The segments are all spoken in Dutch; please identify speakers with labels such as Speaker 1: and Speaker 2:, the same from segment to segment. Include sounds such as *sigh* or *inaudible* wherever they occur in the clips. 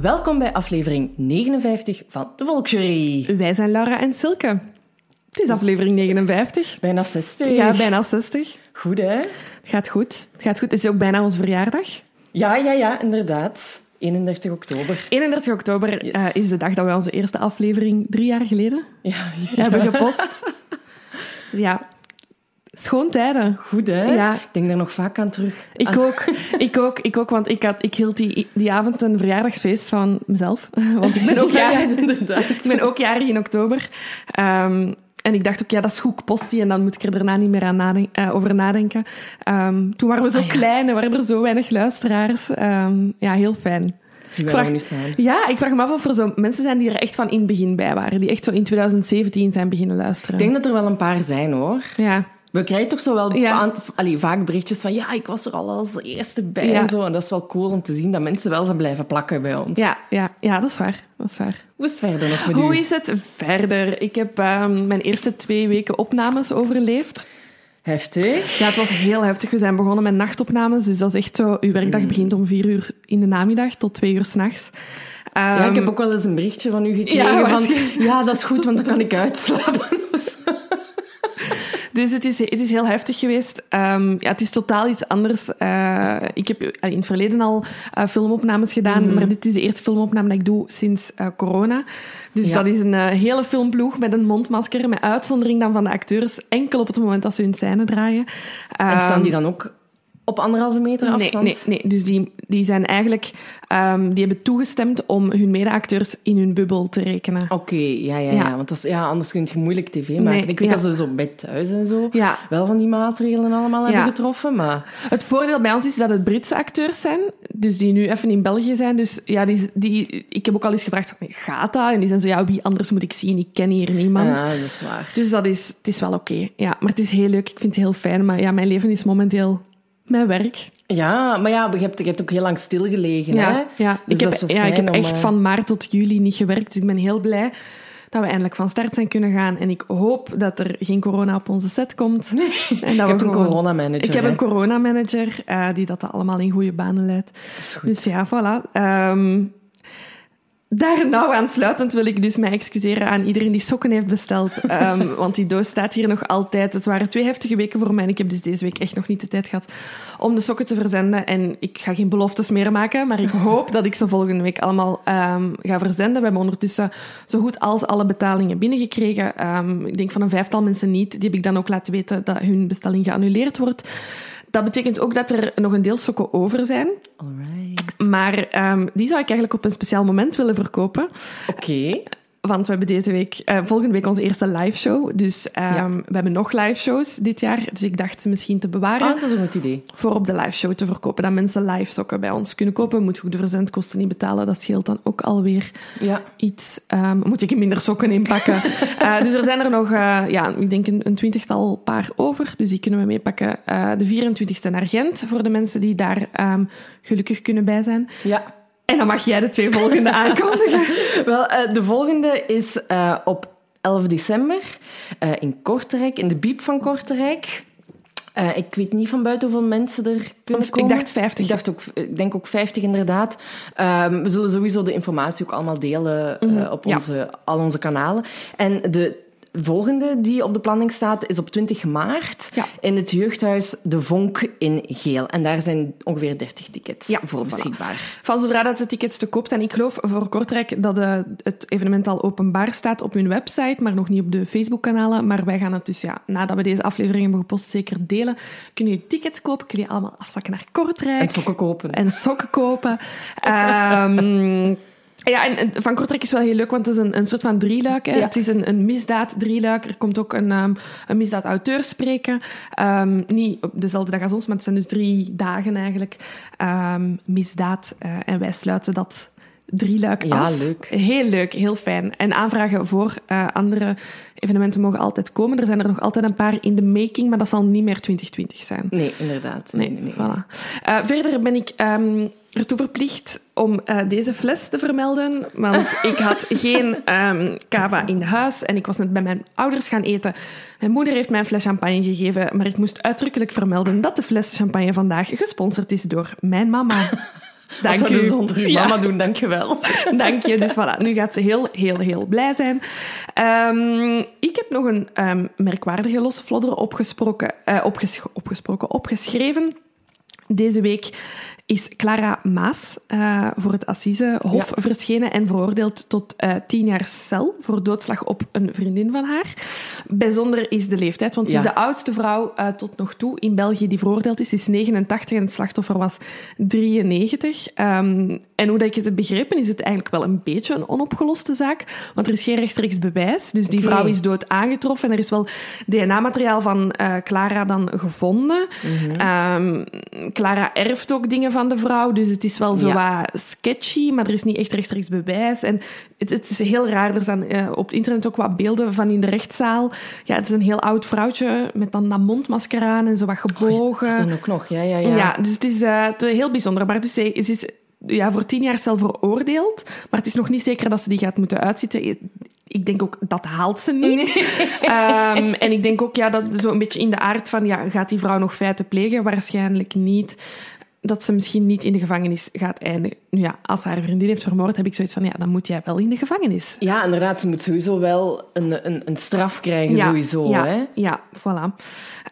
Speaker 1: Welkom bij aflevering 59 van de Volksjury.
Speaker 2: Wij zijn Laura en Silke. Het is aflevering 59.
Speaker 1: Bijna 60.
Speaker 2: Ja, bijna 60.
Speaker 1: Goed, hè?
Speaker 2: Het gaat goed. Het gaat goed. Het is ook bijna onze verjaardag.
Speaker 1: Ja, ja, ja, inderdaad. 31 oktober.
Speaker 2: 31 oktober
Speaker 1: Yes.
Speaker 2: eh, is de dag dat wij onze eerste aflevering drie jaar geleden
Speaker 1: Ja,
Speaker 2: hebben gepost. *laughs* Ja, schoon tijden.
Speaker 1: Goed, hè?
Speaker 2: Ja.
Speaker 1: Ik denk daar nog vaak aan terug.
Speaker 2: Ik ook, ik ook, ik ook, want ik, had, ik hield die, die avond een verjaardagsfeest van mezelf. *laughs* Want ik ben ook
Speaker 1: Ja,
Speaker 2: jarig,
Speaker 1: inderdaad.
Speaker 2: ik ben ook jarig in oktober. Ehm, en ik dacht ook, ja, dat is goed, ik post die en dan moet ik er daarna niet meer aan naden- eh, over nadenken. Ehm, toen waren we zo
Speaker 1: Ah, ja.
Speaker 2: klein en waren er zo weinig luisteraars. Ehm, ja, heel fijn.
Speaker 1: Zie waar nu staan.
Speaker 2: Ja, ik vraag me af of er zo mensen zijn die er echt van in het begin bij waren. Die echt zo in 2017 zijn beginnen luisteren.
Speaker 1: Ik denk dat er wel een paar zijn, hoor.
Speaker 2: Ja,
Speaker 1: We krijgen toch zo wel
Speaker 2: Ja.
Speaker 1: aan- allee, vaak berichtjes van ja, ik was er al als eerste bij
Speaker 2: Ja.
Speaker 1: en zo. En dat is wel cool om te zien dat mensen wel zijn blijven plakken bij ons.
Speaker 2: ja, ja, ja, dat is waar. Dat is waar.
Speaker 1: Hoe is het verder nog met
Speaker 2: Hoe
Speaker 1: u?
Speaker 2: is het verder? Ik heb ehm, mijn eerste twee weken opnames overleefd.
Speaker 1: Heftig.
Speaker 2: Ja, het was heel heftig. We zijn begonnen met nachtopnames. Dus dat is echt zo... Uw werkdag
Speaker 1: Mm.
Speaker 2: begint om vier uur in de namiddag tot twee uur s'nachts.
Speaker 1: Ja, ik heb
Speaker 2: Ehm,
Speaker 1: ook wel eens een berichtje van u gekregen
Speaker 2: Ja,
Speaker 1: van ja, dat is goed, want dan kan ik uitslapen.
Speaker 2: Dus het is, het is heel heftig geweest. Ehm, ja, het is totaal iets anders. Eh, ik heb in het verleden al eh, filmopnames gedaan,
Speaker 1: Mhm.
Speaker 2: maar dit is de eerste filmopname dat ik doe sinds eh, corona. Dus
Speaker 1: Ja.
Speaker 2: dat is een hele filmploeg met een mondmasker, met uitzondering dan van de acteurs, enkel op het moment dat ze hun scène draaien.
Speaker 1: En staan
Speaker 2: Ehm,
Speaker 1: die dan ook op anderhalve meter afstand?
Speaker 2: Nee, nee, nee. dus die, die zijn eigenlijk... ehm, die hebben toegestemd om hun medeacteurs in hun bubbel te rekenen.
Speaker 1: Oké, ja, ja, ja,
Speaker 2: Ja.
Speaker 1: Want dat is, ja, anders kun je moeilijk tv maken.
Speaker 2: Nee,
Speaker 1: ik weet
Speaker 2: ja.
Speaker 1: dat ze zo bij thuis en zo
Speaker 2: Ja.
Speaker 1: wel van die maatregelen allemaal hebben getroffen, maar...
Speaker 2: Het voordeel bij ons is dat het Britse acteurs zijn, dus die nu even in België zijn. Dus ja, die, die, ik heb ook al eens gevraagd, gaat dat? En die zijn zo, ja, wie anders moet ik zien? Ik ken hier niemand.
Speaker 1: Ja, dat is waar.
Speaker 2: Dus dat is, het is wel oké. Ja, maar het is heel leuk. Ik vind het heel fijn. Maar ja, mijn leven is momenteel mijn werk.
Speaker 1: Ja, maar ja, je hebt, je hebt ook heel lang stilgelegen, hè?
Speaker 2: Ja, ja.
Speaker 1: Dus
Speaker 2: ik heb, ja, ik heb
Speaker 1: om,
Speaker 2: echt
Speaker 1: eh,
Speaker 2: van maart tot juli niet gewerkt. Dus ik ben heel blij dat we eindelijk van start zijn kunnen gaan. En ik hoop dat er geen corona op onze set komt. En dat
Speaker 1: Je
Speaker 2: we
Speaker 1: hebt een coronamanager,
Speaker 2: Ik heb
Speaker 1: hè?
Speaker 2: een coronamanager uh, die dat allemaal in goede banen leidt.
Speaker 1: is goed.
Speaker 2: Dus ja, voilà. Ehm, daar nou aansluitend wil ik dus mij excuseren aan iedereen die sokken heeft besteld. *laughs* Ehm, want die doos staat hier nog altijd. Het waren twee heftige weken voor mij en ik heb dus deze week echt nog niet de tijd gehad om de sokken te verzenden. En ik ga geen beloftes meer maken, maar ik hoop *laughs* dat ik ze volgende week allemaal ehm, ga verzenden. We hebben ondertussen zo goed als alle betalingen binnengekregen. Ehm, ik denk van een vijftal mensen niet. Die heb ik dan ook laten weten dat hun bestelling geannuleerd wordt. Dat betekent ook dat er nog een deel sokken over zijn.
Speaker 1: Alright.
Speaker 2: Maar ehm, die zou ik eigenlijk op een speciaal moment willen verkopen.
Speaker 1: Oké.
Speaker 2: Want we hebben deze week, eh, volgende week onze eerste live show. Dus ehm,
Speaker 1: Ja.
Speaker 2: we hebben nog live shows dit jaar. Dus ik dacht ze misschien te bewaren
Speaker 1: Ah, dat is een goed idee.
Speaker 2: voor op de live show te verkopen. Dat mensen live sokken bij ons kunnen kopen. Moet je ook de verzendkosten niet betalen. Dat scheelt dan ook alweer
Speaker 1: Ja.
Speaker 2: iets. Ehm, moet ik minder sokken inpakken. *laughs* Eh, dus er zijn er nog, eh, ja, ik denk een, een twintigtal paar over. Dus die kunnen we meepakken. De 24e naar Gent, voor de mensen die daar ehm, gelukkig kunnen bij zijn.
Speaker 1: Ja.
Speaker 2: En dan mag jij de twee volgende *laughs* aankondigen.
Speaker 1: Wel, eh, de volgende is eh, op 11 december eh, in Kortrijk, in de Biep van Kortrijk. Ik weet niet van buiten hoeveel mensen er kunnen komen.
Speaker 2: ik dacht 50.
Speaker 1: Ik, dacht ook, ik denk ook 50 inderdaad. Ehm, we zullen sowieso de informatie ook allemaal delen eh, op
Speaker 2: Ja.
Speaker 1: onze, al onze kanalen. En de volgende die op de planning staat is op 20 maart
Speaker 2: Ja.
Speaker 1: in het jeugdhuis De Vonk in Geel. En daar zijn ongeveer 30 tickets
Speaker 2: Ja,
Speaker 1: voor
Speaker 2: voilà.
Speaker 1: beschikbaar.
Speaker 2: Van zodra dat de tickets te koop zijn. Ik geloof voor Kortrijk dat het evenement al openbaar staat op hun website, maar nog niet op de Facebook-kanalen. Maar wij gaan het dus, ja, nadat we deze aflevering hebben gepost, zeker delen. Kun je tickets kopen, kun je allemaal afzakken naar Kortrijk.
Speaker 1: En sokken kopen.
Speaker 2: en sokken kopen. Ehm, ja, en Van Kortrijk is wel heel leuk, want het is een, een soort van drieluik. Hè.
Speaker 1: Ja.
Speaker 2: Het is een, een misdaad drieluik. Er komt ook een, ehm, een misdaad auteur spreken. Ehm, niet op dezelfde dag als ons, maar het zijn dus drie dagen eigenlijk. Ehm, misdaad. eh, en wij sluiten dat drieluik
Speaker 1: Ja,
Speaker 2: af.
Speaker 1: leuk.
Speaker 2: Heel leuk, heel fijn. En aanvragen voor eh, andere evenementen mogen altijd komen. Er zijn er nog altijd een paar in de making, maar dat zal niet meer 2020 zijn.
Speaker 1: Nee, inderdaad. Nee, nee, nee.
Speaker 2: Voilà. Eh, verder ben ik ertoe verplicht om eh, deze fles te vermelden. Want *laughs* ik had geen ehm, cava in huis en ik was net bij mijn ouders gaan eten. Mijn moeder heeft mij een fles champagne gegeven, maar ik moest uitdrukkelijk vermelden dat de fles champagne vandaag gesponsord is door mijn mama. *laughs* Dank
Speaker 1: Als we
Speaker 2: u.
Speaker 1: nu zonder uw
Speaker 2: Ja.
Speaker 1: mama doen, dankjewel. *laughs*
Speaker 2: Dank je. Dus voilà, nu gaat ze heel, heel, heel blij zijn. Ehm, ik heb nog een ehm, merkwaardige losse flodder opgesproken, eh, opges- opgesproken, opgeschreven. Deze week is Clara Maas eh, voor het Assisehof verschenen en veroordeeld tot eh, tien jaar cel voor doodslag op een vriendin van haar. Bijzonder is de leeftijd, want ze is de oudste vrouw eh, tot nog toe in België die veroordeeld is. Ze is 89 en het slachtoffer was 93. Ehm, en hoe dat ik het heb begrepen, is het eigenlijk wel een beetje een onopgeloste zaak, want er is geen rechtstreeks bewijs. Dus die vrouw is dood aangetroffen en er is wel DNA-materiaal van Clara dan gevonden.
Speaker 1: Mhm.
Speaker 2: Ehm, Clara erft ook dingen van de vrouw, dus het is wel zo
Speaker 1: Ja.
Speaker 2: wat sketchy, maar er is niet echt rechtstreeks bewijs. En het, het is heel raar. Er staan eh, op het internet ook wat beelden van in de rechtszaal. Ja, het is een heel oud vrouwtje met dan dat mondmasker aan en zo wat gebogen.
Speaker 1: Dat is dan ook nog, ja, ja, ja.
Speaker 2: Ja, dus het is eh, het heel bijzonder. Maar dus zij ze is ja, voor tien jaar cel veroordeeld. Maar het is nog niet zeker dat ze die gaat moeten uitzitten. Ik denk ook, dat haalt ze niet. *laughs* Ehm, en ik denk ook, ja, dat zo een beetje in de aard van, ja, gaat die vrouw nog feiten plegen? Waarschijnlijk niet. Dat ze misschien niet in de gevangenis gaat eindigen. Nu ja, als haar vriendin heeft vermoord, heb ik zoiets van, ja, dan moet jij wel in de gevangenis.
Speaker 1: Ja, inderdaad, ze moet sowieso wel een, een, een straf krijgen, sowieso.
Speaker 2: ja,
Speaker 1: Hè?
Speaker 2: Ja, voilà.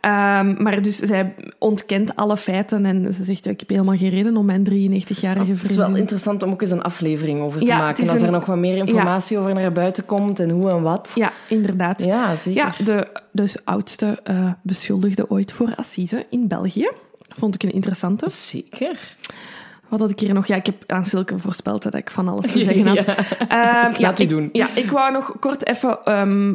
Speaker 2: Ehm, maar dus zij ontkent alle feiten en ze zegt, ik heb helemaal geen reden om mijn 93-jarige
Speaker 1: Het is
Speaker 2: vriendin...
Speaker 1: wel interessant om ook eens een aflevering over te
Speaker 2: Ja,
Speaker 1: maken. Als er nog wat meer informatie over naar buiten komt en hoe en wat.
Speaker 2: Ja, inderdaad.
Speaker 1: Ja, zeker.
Speaker 2: Ja, de dus oudste eh, beschuldigde ooit voor Assise in België. Vond ik een interessante.
Speaker 1: Zeker.
Speaker 2: Wat had ik hier nog? Ja, ik heb aan Silke voorspeld dat ik van alles te *laughs* zeggen had.
Speaker 1: Ja.
Speaker 2: Ehm, ja,
Speaker 1: laat u
Speaker 2: ik,
Speaker 1: doen.
Speaker 2: Ja, ik wou nog kort even ehm,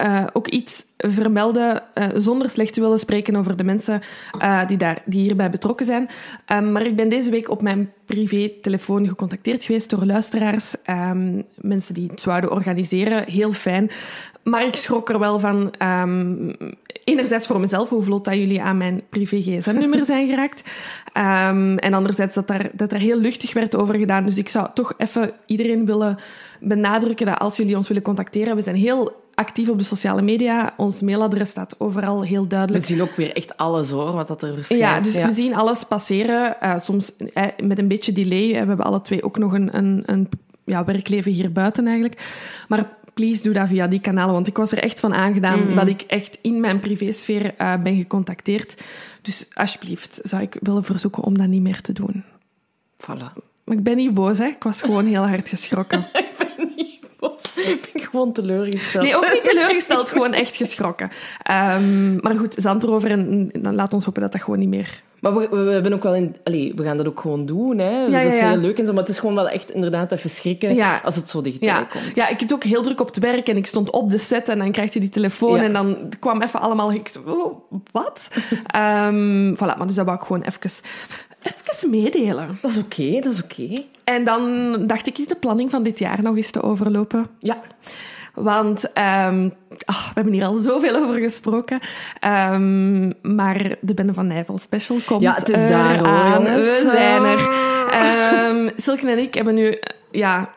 Speaker 2: eh, ook iets vermelden, eh, zonder slecht te willen spreken over de mensen eh, die, daar, die hierbij betrokken zijn. Ehm, maar ik ben deze week op mijn privé-telefoon gecontacteerd geweest door luisteraars, ehm, mensen die het zouden organiseren. Heel fijn. Maar ik schrok er wel van, ehm, enerzijds voor mezelf, hoe vlot dat jullie aan mijn privé-gsm-nummer zijn geraakt. En anderzijds dat daar, dat er heel luchtig werd over gedaan. Dus ik zou toch even iedereen willen benadrukken dat als jullie ons willen contacteren, we zijn heel actief op de sociale media. Ons mailadres staat overal heel
Speaker 1: We
Speaker 2: duidelijk.
Speaker 1: zien ook weer echt alles hoor, wat dat er verschijnt.
Speaker 2: Ja, dus we zien alles passeren. eh, soms eh, met een beetje delay. Eh, We hebben alle twee ook nog een, een, een ja, werkleven hier buiten eigenlijk. Maar please doe dat via die kanalen. Want ik was er echt van aangedaan dat ik echt in mijn privésfeer eh, ben gecontacteerd. Dus alsjeblieft zou ik willen verzoeken om dat niet meer te doen.
Speaker 1: Voilà.
Speaker 2: Maar ik ben niet boos, hè. Ik was gewoon heel hard geschrokken. *laughs*
Speaker 1: Ik ben gewoon teleurgesteld.
Speaker 2: Nee, ook niet teleurgesteld, *laughs* gewoon echt geschrokken. Ehm, maar goed, zand erover en dan laat ons hopen dat dat gewoon niet meer...
Speaker 1: Maar we, we, we hebben ook wel in... Allee, we gaan dat ook gewoon doen, hè.
Speaker 2: Ja,
Speaker 1: dat is
Speaker 2: ja, ja.
Speaker 1: heel leuk en zo, maar het is gewoon wel echt inderdaad even schrikken
Speaker 2: Ja.
Speaker 1: als het zo dichtbij
Speaker 2: Ja,
Speaker 1: komt.
Speaker 2: ja, ik heb het ook heel druk op het werk en ik stond op de set en dan krijg je die telefoon
Speaker 1: Ja.
Speaker 2: en dan kwam even allemaal... Ik, oh, wat? *laughs* Ehm, voilà, maar dus dat wou ik gewoon even, even meedelen.
Speaker 1: Dat is oké, dat is oké.
Speaker 2: En dan dacht ik, is de planning van dit jaar nog eens te overlopen?
Speaker 1: Ja.
Speaker 2: Want ehm, ah, we hebben hier al zoveel over gesproken. Ehm, maar de Bende van Nijvel special komt
Speaker 1: Ja, het is daar, hoor, jongens.
Speaker 2: We zijn er. Ehm Silke en ik hebben nu... Ja,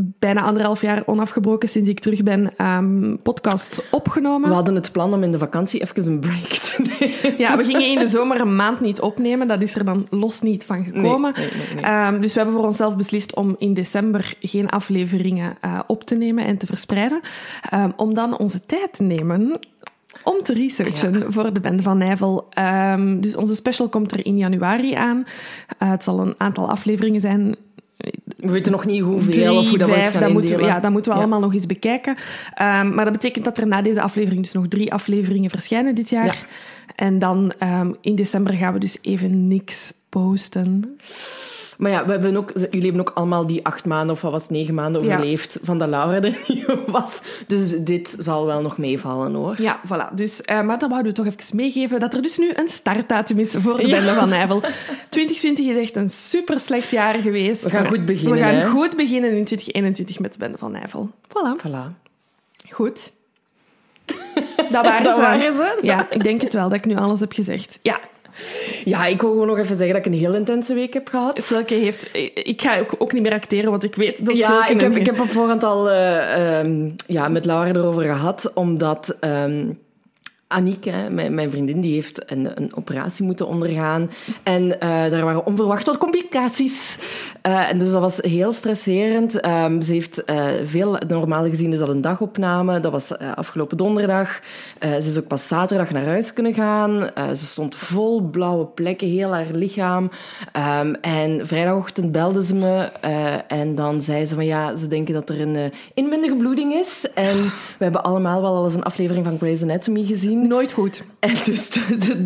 Speaker 2: bijna anderhalf jaar onafgebroken sinds ik terug ben ehm, podcasts opgenomen.
Speaker 1: We hadden het plan om in de vakantie even een break te *laughs* nemen.
Speaker 2: Ja, we gingen in de zomer een maand niet opnemen. Dat is er dan los niet van gekomen.
Speaker 1: Nee, nee, nee, nee.
Speaker 2: Ehm, dus we hebben voor onszelf beslist om in december geen afleveringen eh, op te nemen en te verspreiden. Ehm, om dan onze tijd te nemen om te researchen voor de band van Nijvel. Dus onze special komt er in januari aan. Eh, het zal een aantal afleveringen zijn.
Speaker 1: We weten nog niet hoeveel
Speaker 2: Drie,
Speaker 1: of hoe dat
Speaker 2: vijf,
Speaker 1: gaan
Speaker 2: dat moeten we, ja, dat moeten we
Speaker 1: Ja.
Speaker 2: allemaal nog eens bekijken. Ehm, maar dat betekent dat er na deze aflevering dus nog drie afleveringen verschijnen dit jaar.
Speaker 1: Ja.
Speaker 2: En dan ehm, in december gaan we dus even niks posten.
Speaker 1: Maar ja, we hebben ook, jullie hebben ook allemaal die acht maanden of wat was negen maanden
Speaker 2: Ja.
Speaker 1: overleefd van dat Laura er *laughs* niet was. Dus dit zal wel nog meevallen hoor.
Speaker 2: Ja, voilà. Dus, eh, maar dan wouden we toch even meegeven dat er dus nu een startdatum is voor de
Speaker 1: Ja.
Speaker 2: Bende van Nijvel. 2020 is echt een super slecht jaar geweest.
Speaker 1: We gaan goed beginnen,
Speaker 2: We gaan
Speaker 1: hè?
Speaker 2: goed beginnen in 2021 met de Bende van Nijvel. Voilà.
Speaker 1: Voilà.
Speaker 2: Goed. Dat waren *laughs*
Speaker 1: Dat
Speaker 2: ze.
Speaker 1: waren ze?
Speaker 2: Ja, ik denk het wel dat ik nu alles heb gezegd. Ja,
Speaker 1: Ja, ik wil gewoon nog even zeggen dat ik een heel intense week heb gehad.
Speaker 2: Silke heeft... Ik ga ook, ook niet meer acteren, want ik weet dat
Speaker 1: Ja, ik heb, ik heb op voorhand al eh, ehm, ja, met Laura erover gehad, omdat ehm Aniek, mijn, vriendin, die heeft een, een operatie moeten ondergaan. En eh, daar waren onverwacht wat complicaties. Eh, en dus dat was heel stresserend. Ehm, ze heeft eh, veel, normaal gezien is dat een dagopname. Dat was afgelopen donderdag. Ze is ook pas zaterdag naar huis kunnen gaan. Ze stond vol blauwe plekken, heel haar lichaam. Ehm, en vrijdagochtend belde ze me en dan zei ze van ja, ze denken dat er een inwendige bloeding is. En we hebben allemaal wel al eens een aflevering van Grey's Anatomy gezien.
Speaker 2: Nooit goed.
Speaker 1: En dus *laughs*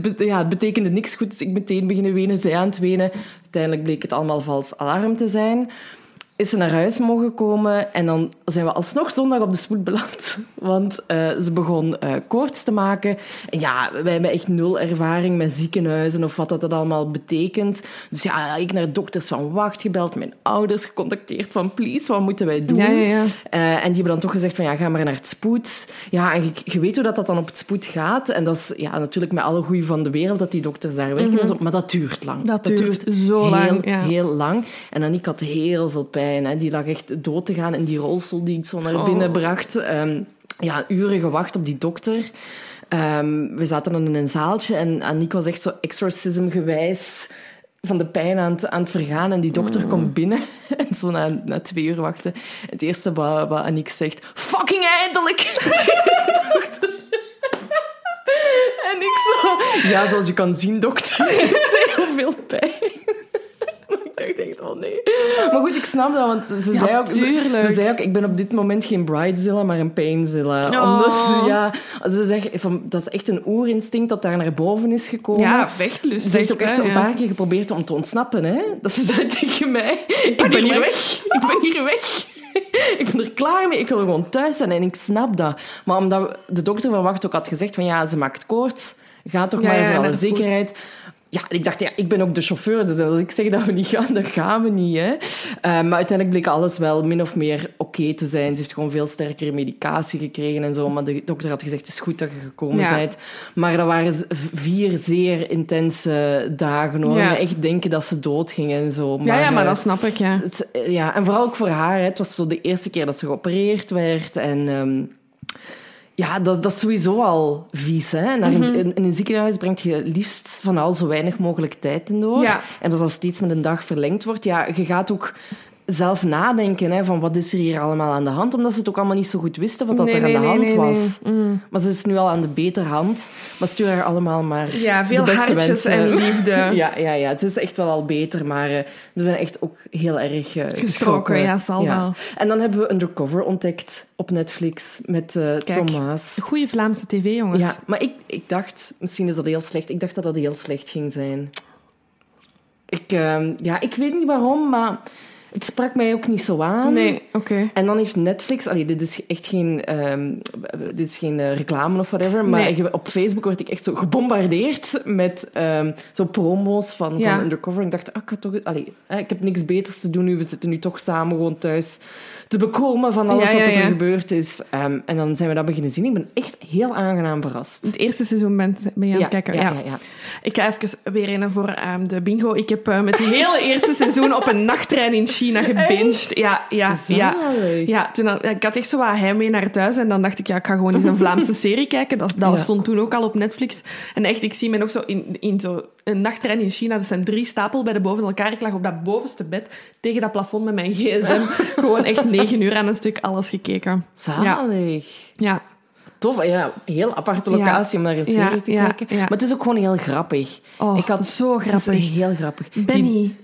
Speaker 1: het, ja, het betekende niks goed. Dus ik meteen beginnen wenen, zij aan het wenen. Uiteindelijk bleek het allemaal vals alarm te zijn. Is ze naar huis mogen komen en dan zijn we alsnog zondag op de spoed beland. *laughs* Want eh, ze begon eh, koorts te maken. En ja, wij hebben echt nul ervaring met ziekenhuizen of wat dat, dat allemaal betekent. Dus ja, ik naar dokters van Wacht gebeld, mijn ouders gecontacteerd van please, wat moeten wij doen?
Speaker 2: Ja, ja, ja.
Speaker 1: Eh, en die hebben dan toch gezegd van ja, ga maar naar het spoed. Ja, en je, je weet hoe dat, dat dan op het spoed gaat. En dat is ja, natuurlijk met alle goede van de wereld dat die dokters daar werken. en zo, maar dat duurt lang.
Speaker 2: Dat duurt zo
Speaker 1: heel,
Speaker 2: lang, ja.
Speaker 1: Heel lang. En Aniek had heel veel pijn. Hè. Die lag echt dood te gaan in die rolstoel die ik zo naar
Speaker 2: Oh.
Speaker 1: binnen bracht. Ehm, ja, uren gewacht op die dokter. Ehm, we zaten dan in een zaaltje en Aniek was echt zo exorcism-gewijs van de pijn aan het, aan het vergaan. En die dokter
Speaker 2: Mm.
Speaker 1: komt binnen *laughs* en zo na, na twee uur wachten. Het eerste wat, wat Aniek zegt, fucking eindelijk! *laughs* en ik zo, ja, zoals je kan zien, dokter, *laughs* heeft heel veel pijn. Ik echt, oh nee. Maar goed, ik snap dat, want ze, zei ook, ze, ze zei ook, ik ben op dit moment geen bridezilla, maar een painzilla.
Speaker 2: Oh.
Speaker 1: Omdat ze, ja, ze zegt, van, dat is echt een oerinstinct dat daar naar boven is gekomen.
Speaker 2: Ja, vechtlust.
Speaker 1: Ze heeft ook echt
Speaker 2: hè,
Speaker 1: een
Speaker 2: ja.
Speaker 1: paar keer geprobeerd om te ontsnappen. Hè? Dat ze zei tegen mij, ik ben hier weg. Ik ben hier weg. Ik ben er klaar mee. Ik wil gewoon thuis zijn. En ik snap dat. Maar omdat de dokter van Wacht ook had gezegd van ja, ze maakt koorts. Ga toch
Speaker 2: Ja,
Speaker 1: maar
Speaker 2: ja,
Speaker 1: voor alle
Speaker 2: goed.
Speaker 1: Ja, ik dacht, ja, ik ben ook de chauffeur, dus als ik zeg dat we niet gaan, dan gaan we niet. Hè. Eh, maar uiteindelijk bleek alles wel min of meer oké te zijn. Ze heeft gewoon veel sterkere medicatie gekregen en zo. Maar de dokter had gezegd, het is goed dat je gekomen
Speaker 2: Ja.
Speaker 1: bent. Maar dat waren vier zeer intense dagen, hoor.
Speaker 2: Ja.
Speaker 1: Echt denken dat ze doodging en zo.
Speaker 2: Ja, ja, maar
Speaker 1: eh,
Speaker 2: dat snap ik, ja.
Speaker 1: het, eh, ja, en vooral ook voor haar. Hè. Het was zo de eerste keer dat ze geopereerd werd. En ehm, ja, dat, dat is sowieso al vies. Hè. Naar
Speaker 2: Mhm.
Speaker 1: in, in een ziekenhuis brengt je liefst van al zo weinig mogelijk tijd in door.
Speaker 2: Ja.
Speaker 1: En als dat steeds met een dag verlengd wordt, ja, je gaat ook zelf nadenken hè, van wat is er hier allemaal aan de hand. Omdat ze het ook allemaal niet zo goed wisten wat dat
Speaker 2: Nee,
Speaker 1: er
Speaker 2: nee,
Speaker 1: aan de hand
Speaker 2: nee, nee.
Speaker 1: was. Maar ze is nu al aan de betere hand. Maar stuur haar allemaal maar
Speaker 2: Ja, veel
Speaker 1: de beste wensen.
Speaker 2: en liefde. *laughs*
Speaker 1: Ja, ja, ja, het is echt wel al beter, maar eh, we zijn echt ook heel erg eh, geschrokken.
Speaker 2: ja, zal wel.
Speaker 1: En dan hebben we Undercover ontdekt op Netflix met eh
Speaker 2: Kijk.
Speaker 1: Thomas.
Speaker 2: Goeie Vlaamse tv, jongens.
Speaker 1: Ja, maar ik, ik dacht, misschien is dat heel slecht, ik dacht dat dat heel slecht ging zijn. Ik, ehm, ja, ik weet niet waarom, maar het sprak mij ook niet zo aan.
Speaker 2: Nee, oké.
Speaker 1: En dan heeft Netflix, allee, dit is echt geen, ehm, dit is geen eh, reclame of whatever, maar
Speaker 2: Nee.
Speaker 1: op Facebook word ik echt zo gebombardeerd met ehm, zo promo's van,
Speaker 2: Ja.
Speaker 1: van Undercover. En ik dacht, ah, ik, ga toch, allee, ik heb niks beters te doen nu, we zitten nu toch samen gewoon thuis te bekomen van alles
Speaker 2: Ja,
Speaker 1: wat er
Speaker 2: ja.
Speaker 1: gebeurd is. Ehm, en dan zijn we dat beginnen zien. Ik ben echt heel aangenaam verrast.
Speaker 2: Het eerste seizoen ben, ben je aan het kijken.
Speaker 1: ja,
Speaker 2: Ja,
Speaker 1: ja, ja.
Speaker 2: Ik ga even weer in voor ehm, de bingo. Ik heb eh, met het hele eerste seizoen op een nachttrein in China gebinged. Ja, ja, ja. Ja, toen had, ik had echt zo wat heimwee naar thuis. En dan dacht ik, ja, ik ga gewoon eens een Vlaamse *laughs* serie kijken. Dat, dat stond toen ook al op Netflix. En echt, ik zie me nog zo in, in zo een nachttrein in China. Dat zijn drie stapelbedden boven elkaar. Ik lag op dat bovenste bed tegen dat plafond met mijn gsm. *laughs* gewoon echt negen uur aan een stuk alles gekeken.
Speaker 1: Zalig.
Speaker 2: Ja,
Speaker 1: Tof, ja, heel aparte locatie om naar een
Speaker 2: Ja,
Speaker 1: serie te
Speaker 2: ja,
Speaker 1: kijken. Maar het is ook gewoon heel grappig.
Speaker 2: Oh,
Speaker 1: ik had,
Speaker 2: zo
Speaker 1: Het
Speaker 2: grappig.
Speaker 1: is heel grappig. Die-
Speaker 2: Benny.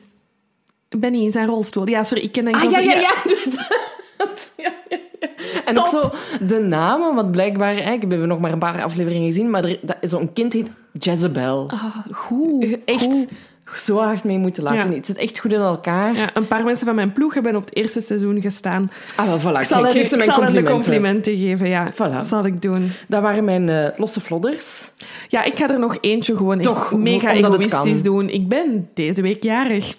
Speaker 2: Benny in zijn rolstoel. Ja, sorry, ik ken hem
Speaker 1: Ah, *laughs* ja, ja, ja. En ook zo de namen, want blijkbaar... hè, Ik heb nog maar een paar afleveringen gezien, maar er, dat, zo'n kind heet Jezebel.
Speaker 2: Ah, goed.
Speaker 1: echt
Speaker 2: goed.
Speaker 1: Zo hard mee moeten lachen.
Speaker 2: Ja.
Speaker 1: Het zit echt goed in elkaar.
Speaker 2: Ja, een paar mensen van mijn ploeg hebben op het eerste seizoen gestaan.
Speaker 1: Ah, wel, voilà.
Speaker 2: Ik zal,
Speaker 1: geef ze
Speaker 2: ik
Speaker 1: mijn
Speaker 2: de
Speaker 1: complimenten.
Speaker 2: complimenten geven, ja.
Speaker 1: Voilà.
Speaker 2: Dat zal ik doen.
Speaker 1: Dat waren mijn eh, losse vlodders.
Speaker 2: Ja, ik ga er nog eentje gewoon
Speaker 1: Toch,
Speaker 2: mega egoïstisch doen. Ik ben deze week jarig.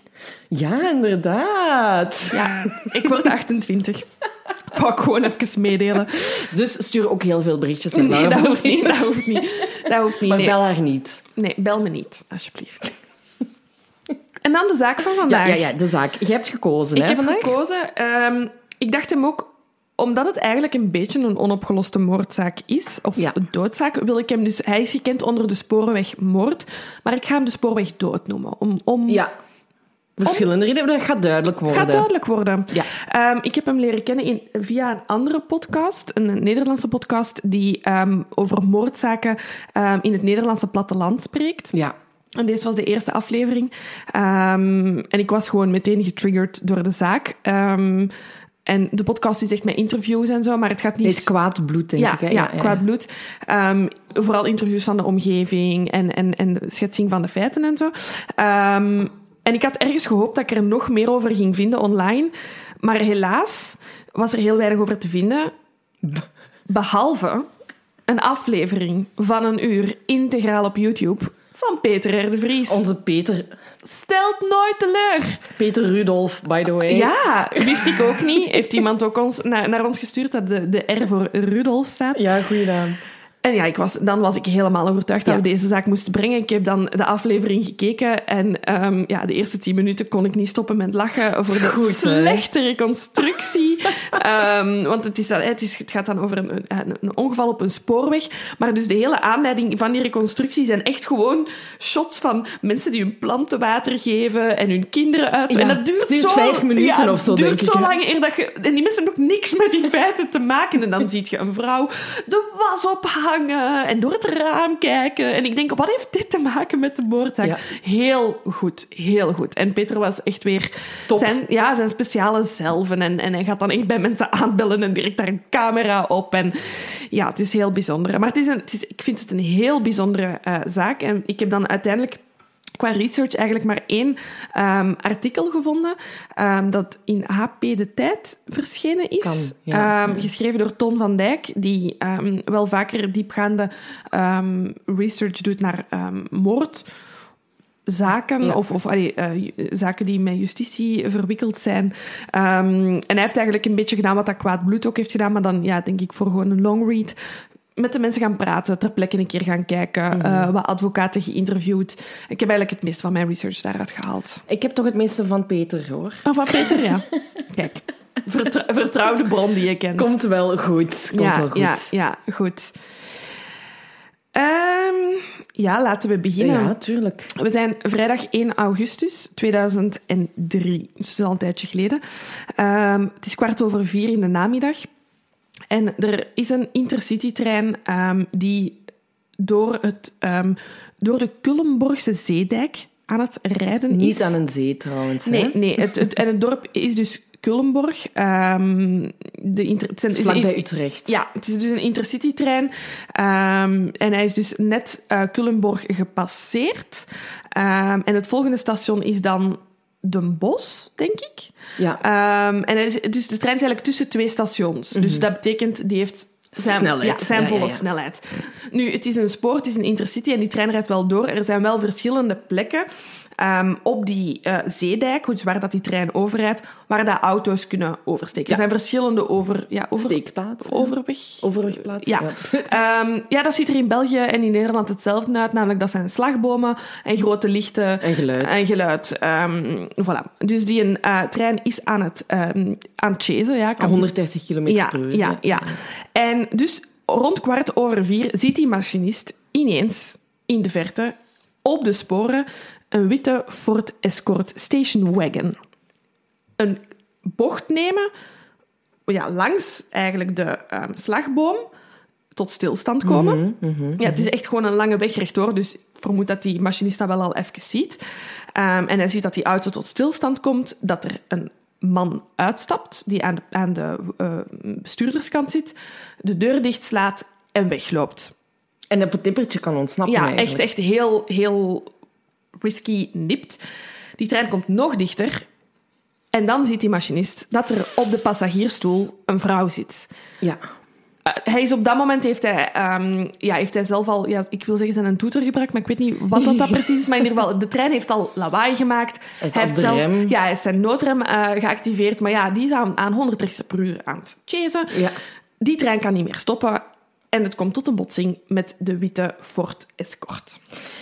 Speaker 1: Ja, inderdaad.
Speaker 2: Ja, ik word 28. *laughs* Wou ik gewoon even meedelen.
Speaker 1: Dus stuur ook heel veel berichtjes naar
Speaker 2: Nee, dat hoeft niet. Dat hoeft niet. Dat hoeft niet.
Speaker 1: Maar
Speaker 2: nee.
Speaker 1: bel haar niet.
Speaker 2: nee, bel me niet, alsjeblieft. En dan de zaak van vandaag.
Speaker 1: ja, ja, de zaak. Je hebt gekozen,
Speaker 2: Ik
Speaker 1: hè,
Speaker 2: heb
Speaker 1: vandaag?
Speaker 2: gekozen... ehm, ik dacht hem ook... Omdat het eigenlijk een beetje een onopgeloste moordzaak is, of
Speaker 1: Ja.
Speaker 2: doodzaak, wil ik hem dus... Hij is gekend onder de spoorwegmoord, maar ik ga hem de spoorwegdood noemen. Om, om,
Speaker 1: Ja. Verschillende redenen, dat gaat duidelijk worden.
Speaker 2: Gaat duidelijk worden.
Speaker 1: Ja.
Speaker 2: Ehm, ik heb hem leren kennen in, via een andere podcast, een Nederlandse podcast, die ehm, over moordzaken in het Nederlandse platteland spreekt.
Speaker 1: Ja.
Speaker 2: En deze was de eerste aflevering. Ehm, en ik was gewoon meteen getriggerd door de zaak. Ehm, en de podcast is echt met interviews en zo, maar het gaat niet...
Speaker 1: Is kwaad bloed, denk
Speaker 2: ja,
Speaker 1: ik. Hè?
Speaker 2: ja, kwaad bloed. Ehm, vooral interviews van de omgeving en, en, en de schetsing van de feiten en zo. En ik had ergens gehoopt dat ik er nog meer over ging vinden online. Maar helaas was er heel weinig over te vinden. Behalve een aflevering van een uur integraal op YouTube van Peter R. de Vries.
Speaker 1: Onze Peter...
Speaker 2: Stelt nooit teleur.
Speaker 1: Peter Rudolf, by the way.
Speaker 2: Ja, wist ik ook niet. Heeft iemand ook ons, naar, naar ons gestuurd dat de, de R voor Rudolf staat.
Speaker 1: Ja, goeie naam.
Speaker 2: En ja, ik was, dan was ik helemaal overtuigd dat
Speaker 1: Ja.
Speaker 2: we deze zaak moesten brengen. Ik heb dan de aflevering gekeken en ehm, ja, de eerste tien minuten kon ik niet stoppen met lachen voor de
Speaker 1: Goed, hè?
Speaker 2: slechte reconstructie. *laughs* Ehm, want het, is, het, is, het gaat dan over een, een, een ongeval op een spoorweg. Maar dus de hele aanleiding van die reconstructie zijn echt gewoon shots van mensen die hun planten water geven en hun kinderen uit.
Speaker 1: Ja,
Speaker 2: en dat duurt, zo
Speaker 1: vijf minuten
Speaker 2: ja,
Speaker 1: of zo,
Speaker 2: duurt
Speaker 1: denk
Speaker 2: zo lang eer dat je... En die mensen hebben ook niks met die feiten te maken. En dan zie je een vrouw de was en door het raam kijken. En ik denk, wat heeft dit te maken met de moordzaak?
Speaker 1: Ja.
Speaker 2: Heel goed, heel goed. En Peter was echt weer
Speaker 1: Top.
Speaker 2: Zijn, ja, zijn speciale zelven. En, en hij gaat dan echt bij mensen aanbellen en direct daar een camera op. En ja, het is heel bijzonder. Maar het is een, het is, ik vind het een heel bijzondere eh, zaak. En ik heb dan uiteindelijk qua research eigenlijk maar één ehm, artikel gevonden ehm, dat in HP De Tijd verschenen is.
Speaker 1: Kan, ja.
Speaker 2: Ehm, geschreven door Ton van Dijk, die wel vaker diepgaande research doet naar moord zaken
Speaker 1: Ja.
Speaker 2: of, of allee, eh, zaken die met justitie verwikkeld zijn. En hij heeft eigenlijk een beetje gedaan wat dat kwaad bloed ook heeft gedaan, maar dan ja, denk ik voor gewoon een long read. Met de mensen gaan praten, ter plekke een keer gaan kijken,
Speaker 1: Mhm.
Speaker 2: eh, wat advocaten geïnterviewd. Ik heb eigenlijk het meeste van mijn research daaruit gehaald.
Speaker 1: Ik heb toch het meeste van Peter, hoor.
Speaker 2: Oh, van Peter, ja. *laughs* Kijk, vertrou- vertrouwde bron die je kent.
Speaker 1: Komt wel goed. Komt
Speaker 2: ja,
Speaker 1: wel goed.
Speaker 2: Ja, ja, goed. Ehm, ja, laten we beginnen.
Speaker 1: Ja, tuurlijk.
Speaker 2: We zijn vrijdag 1 augustus 2003. Dus het is al een tijdje geleden. Ehm, het is kwart over vier in de namiddag. En er is een intercitytrein ehm, die door, het, ehm, door de Culemborgse zeedijk aan het rijden is.
Speaker 1: Niet aan een zee, trouwens. hè?
Speaker 2: Nee, nee het, het, en het dorp is dus Culemborg. Ehm, de inter, het zijn-
Speaker 1: Het is vlakbij Utrecht.
Speaker 2: ja, het is dus een intercitytrein. Ehm en hij is dus net Culemborg gepasseerd. En het volgende station is dan Den Bosch, denk ik.
Speaker 1: Ja.
Speaker 2: Ehm, en is, dus de trein is eigenlijk tussen twee stations. Dus dat betekent, die heeft zijn,
Speaker 1: Snelheid.
Speaker 2: Ja, zijn
Speaker 1: ja,
Speaker 2: volle
Speaker 1: ja.
Speaker 2: snelheid. Nu, het is een spoor, het is een intercity en die trein rijdt wel door. Er zijn wel verschillende plekken ehm, op die uh, zeedijk, dus waar dat die trein overrijdt, waar dat auto's kunnen oversteken.
Speaker 1: Ja.
Speaker 2: Er zijn verschillende over, ja, over,
Speaker 1: Steekplaats.
Speaker 2: overweg.
Speaker 1: Overwegplaats.
Speaker 2: Ja. *laughs* Ehm, ja, dat ziet er in België en in Nederland hetzelfde uit. Namelijk, dat zijn slagbomen en grote lichten.
Speaker 1: En geluid.
Speaker 2: En geluid. Ehm, voilà. Dus die een, eh, trein is aan het, um, aan het chasen. Ja, kan
Speaker 1: 130 km
Speaker 2: ja,
Speaker 1: per uur.
Speaker 2: ja, ja. En dus rond kwart over vier ziet die machinist ineens in de verte op de sporen een witte Ford Escort Station Wagon. Een bocht nemen ja, langs eigenlijk de um, slagboom tot stilstand komen.
Speaker 1: Mm -hmm,
Speaker 2: ja, het is echt gewoon een lange weg rechtdoor, dus ik vermoed dat die machinist dat wel al even ziet. Um, en hij ziet dat die auto tot stilstand komt, dat er een man uitstapt, die aan de, aan de uh, bestuurderskant zit, de deur dichtslaat en wegloopt.
Speaker 1: En dat tippertje kan ontsnappen
Speaker 2: Ja,
Speaker 1: eigenlijk.
Speaker 2: echt, echt heel, heel risky nipt. Die trein komt nog dichter. En dan ziet die machinist dat er op de passagiersstoel een vrouw zit.
Speaker 1: Ja.
Speaker 2: Uh, hij is op dat moment heeft hij, um, ja, heeft hij zelf al, ja, ik wil zeggen, zijn een toeter gebruikt, maar ik weet niet wat dat, dat precies is. Maar in ieder geval, de trein heeft al lawaai gemaakt.
Speaker 1: Hij,
Speaker 2: heeft zelf,
Speaker 1: rem.
Speaker 2: ja, hij is zijn noodrem uh, geactiveerd, maar ja, die is aan, aan 130 per uur aan het chasen.
Speaker 1: Ja.
Speaker 2: Die trein kan niet meer stoppen. En het komt tot een botsing met de witte Ford Escort.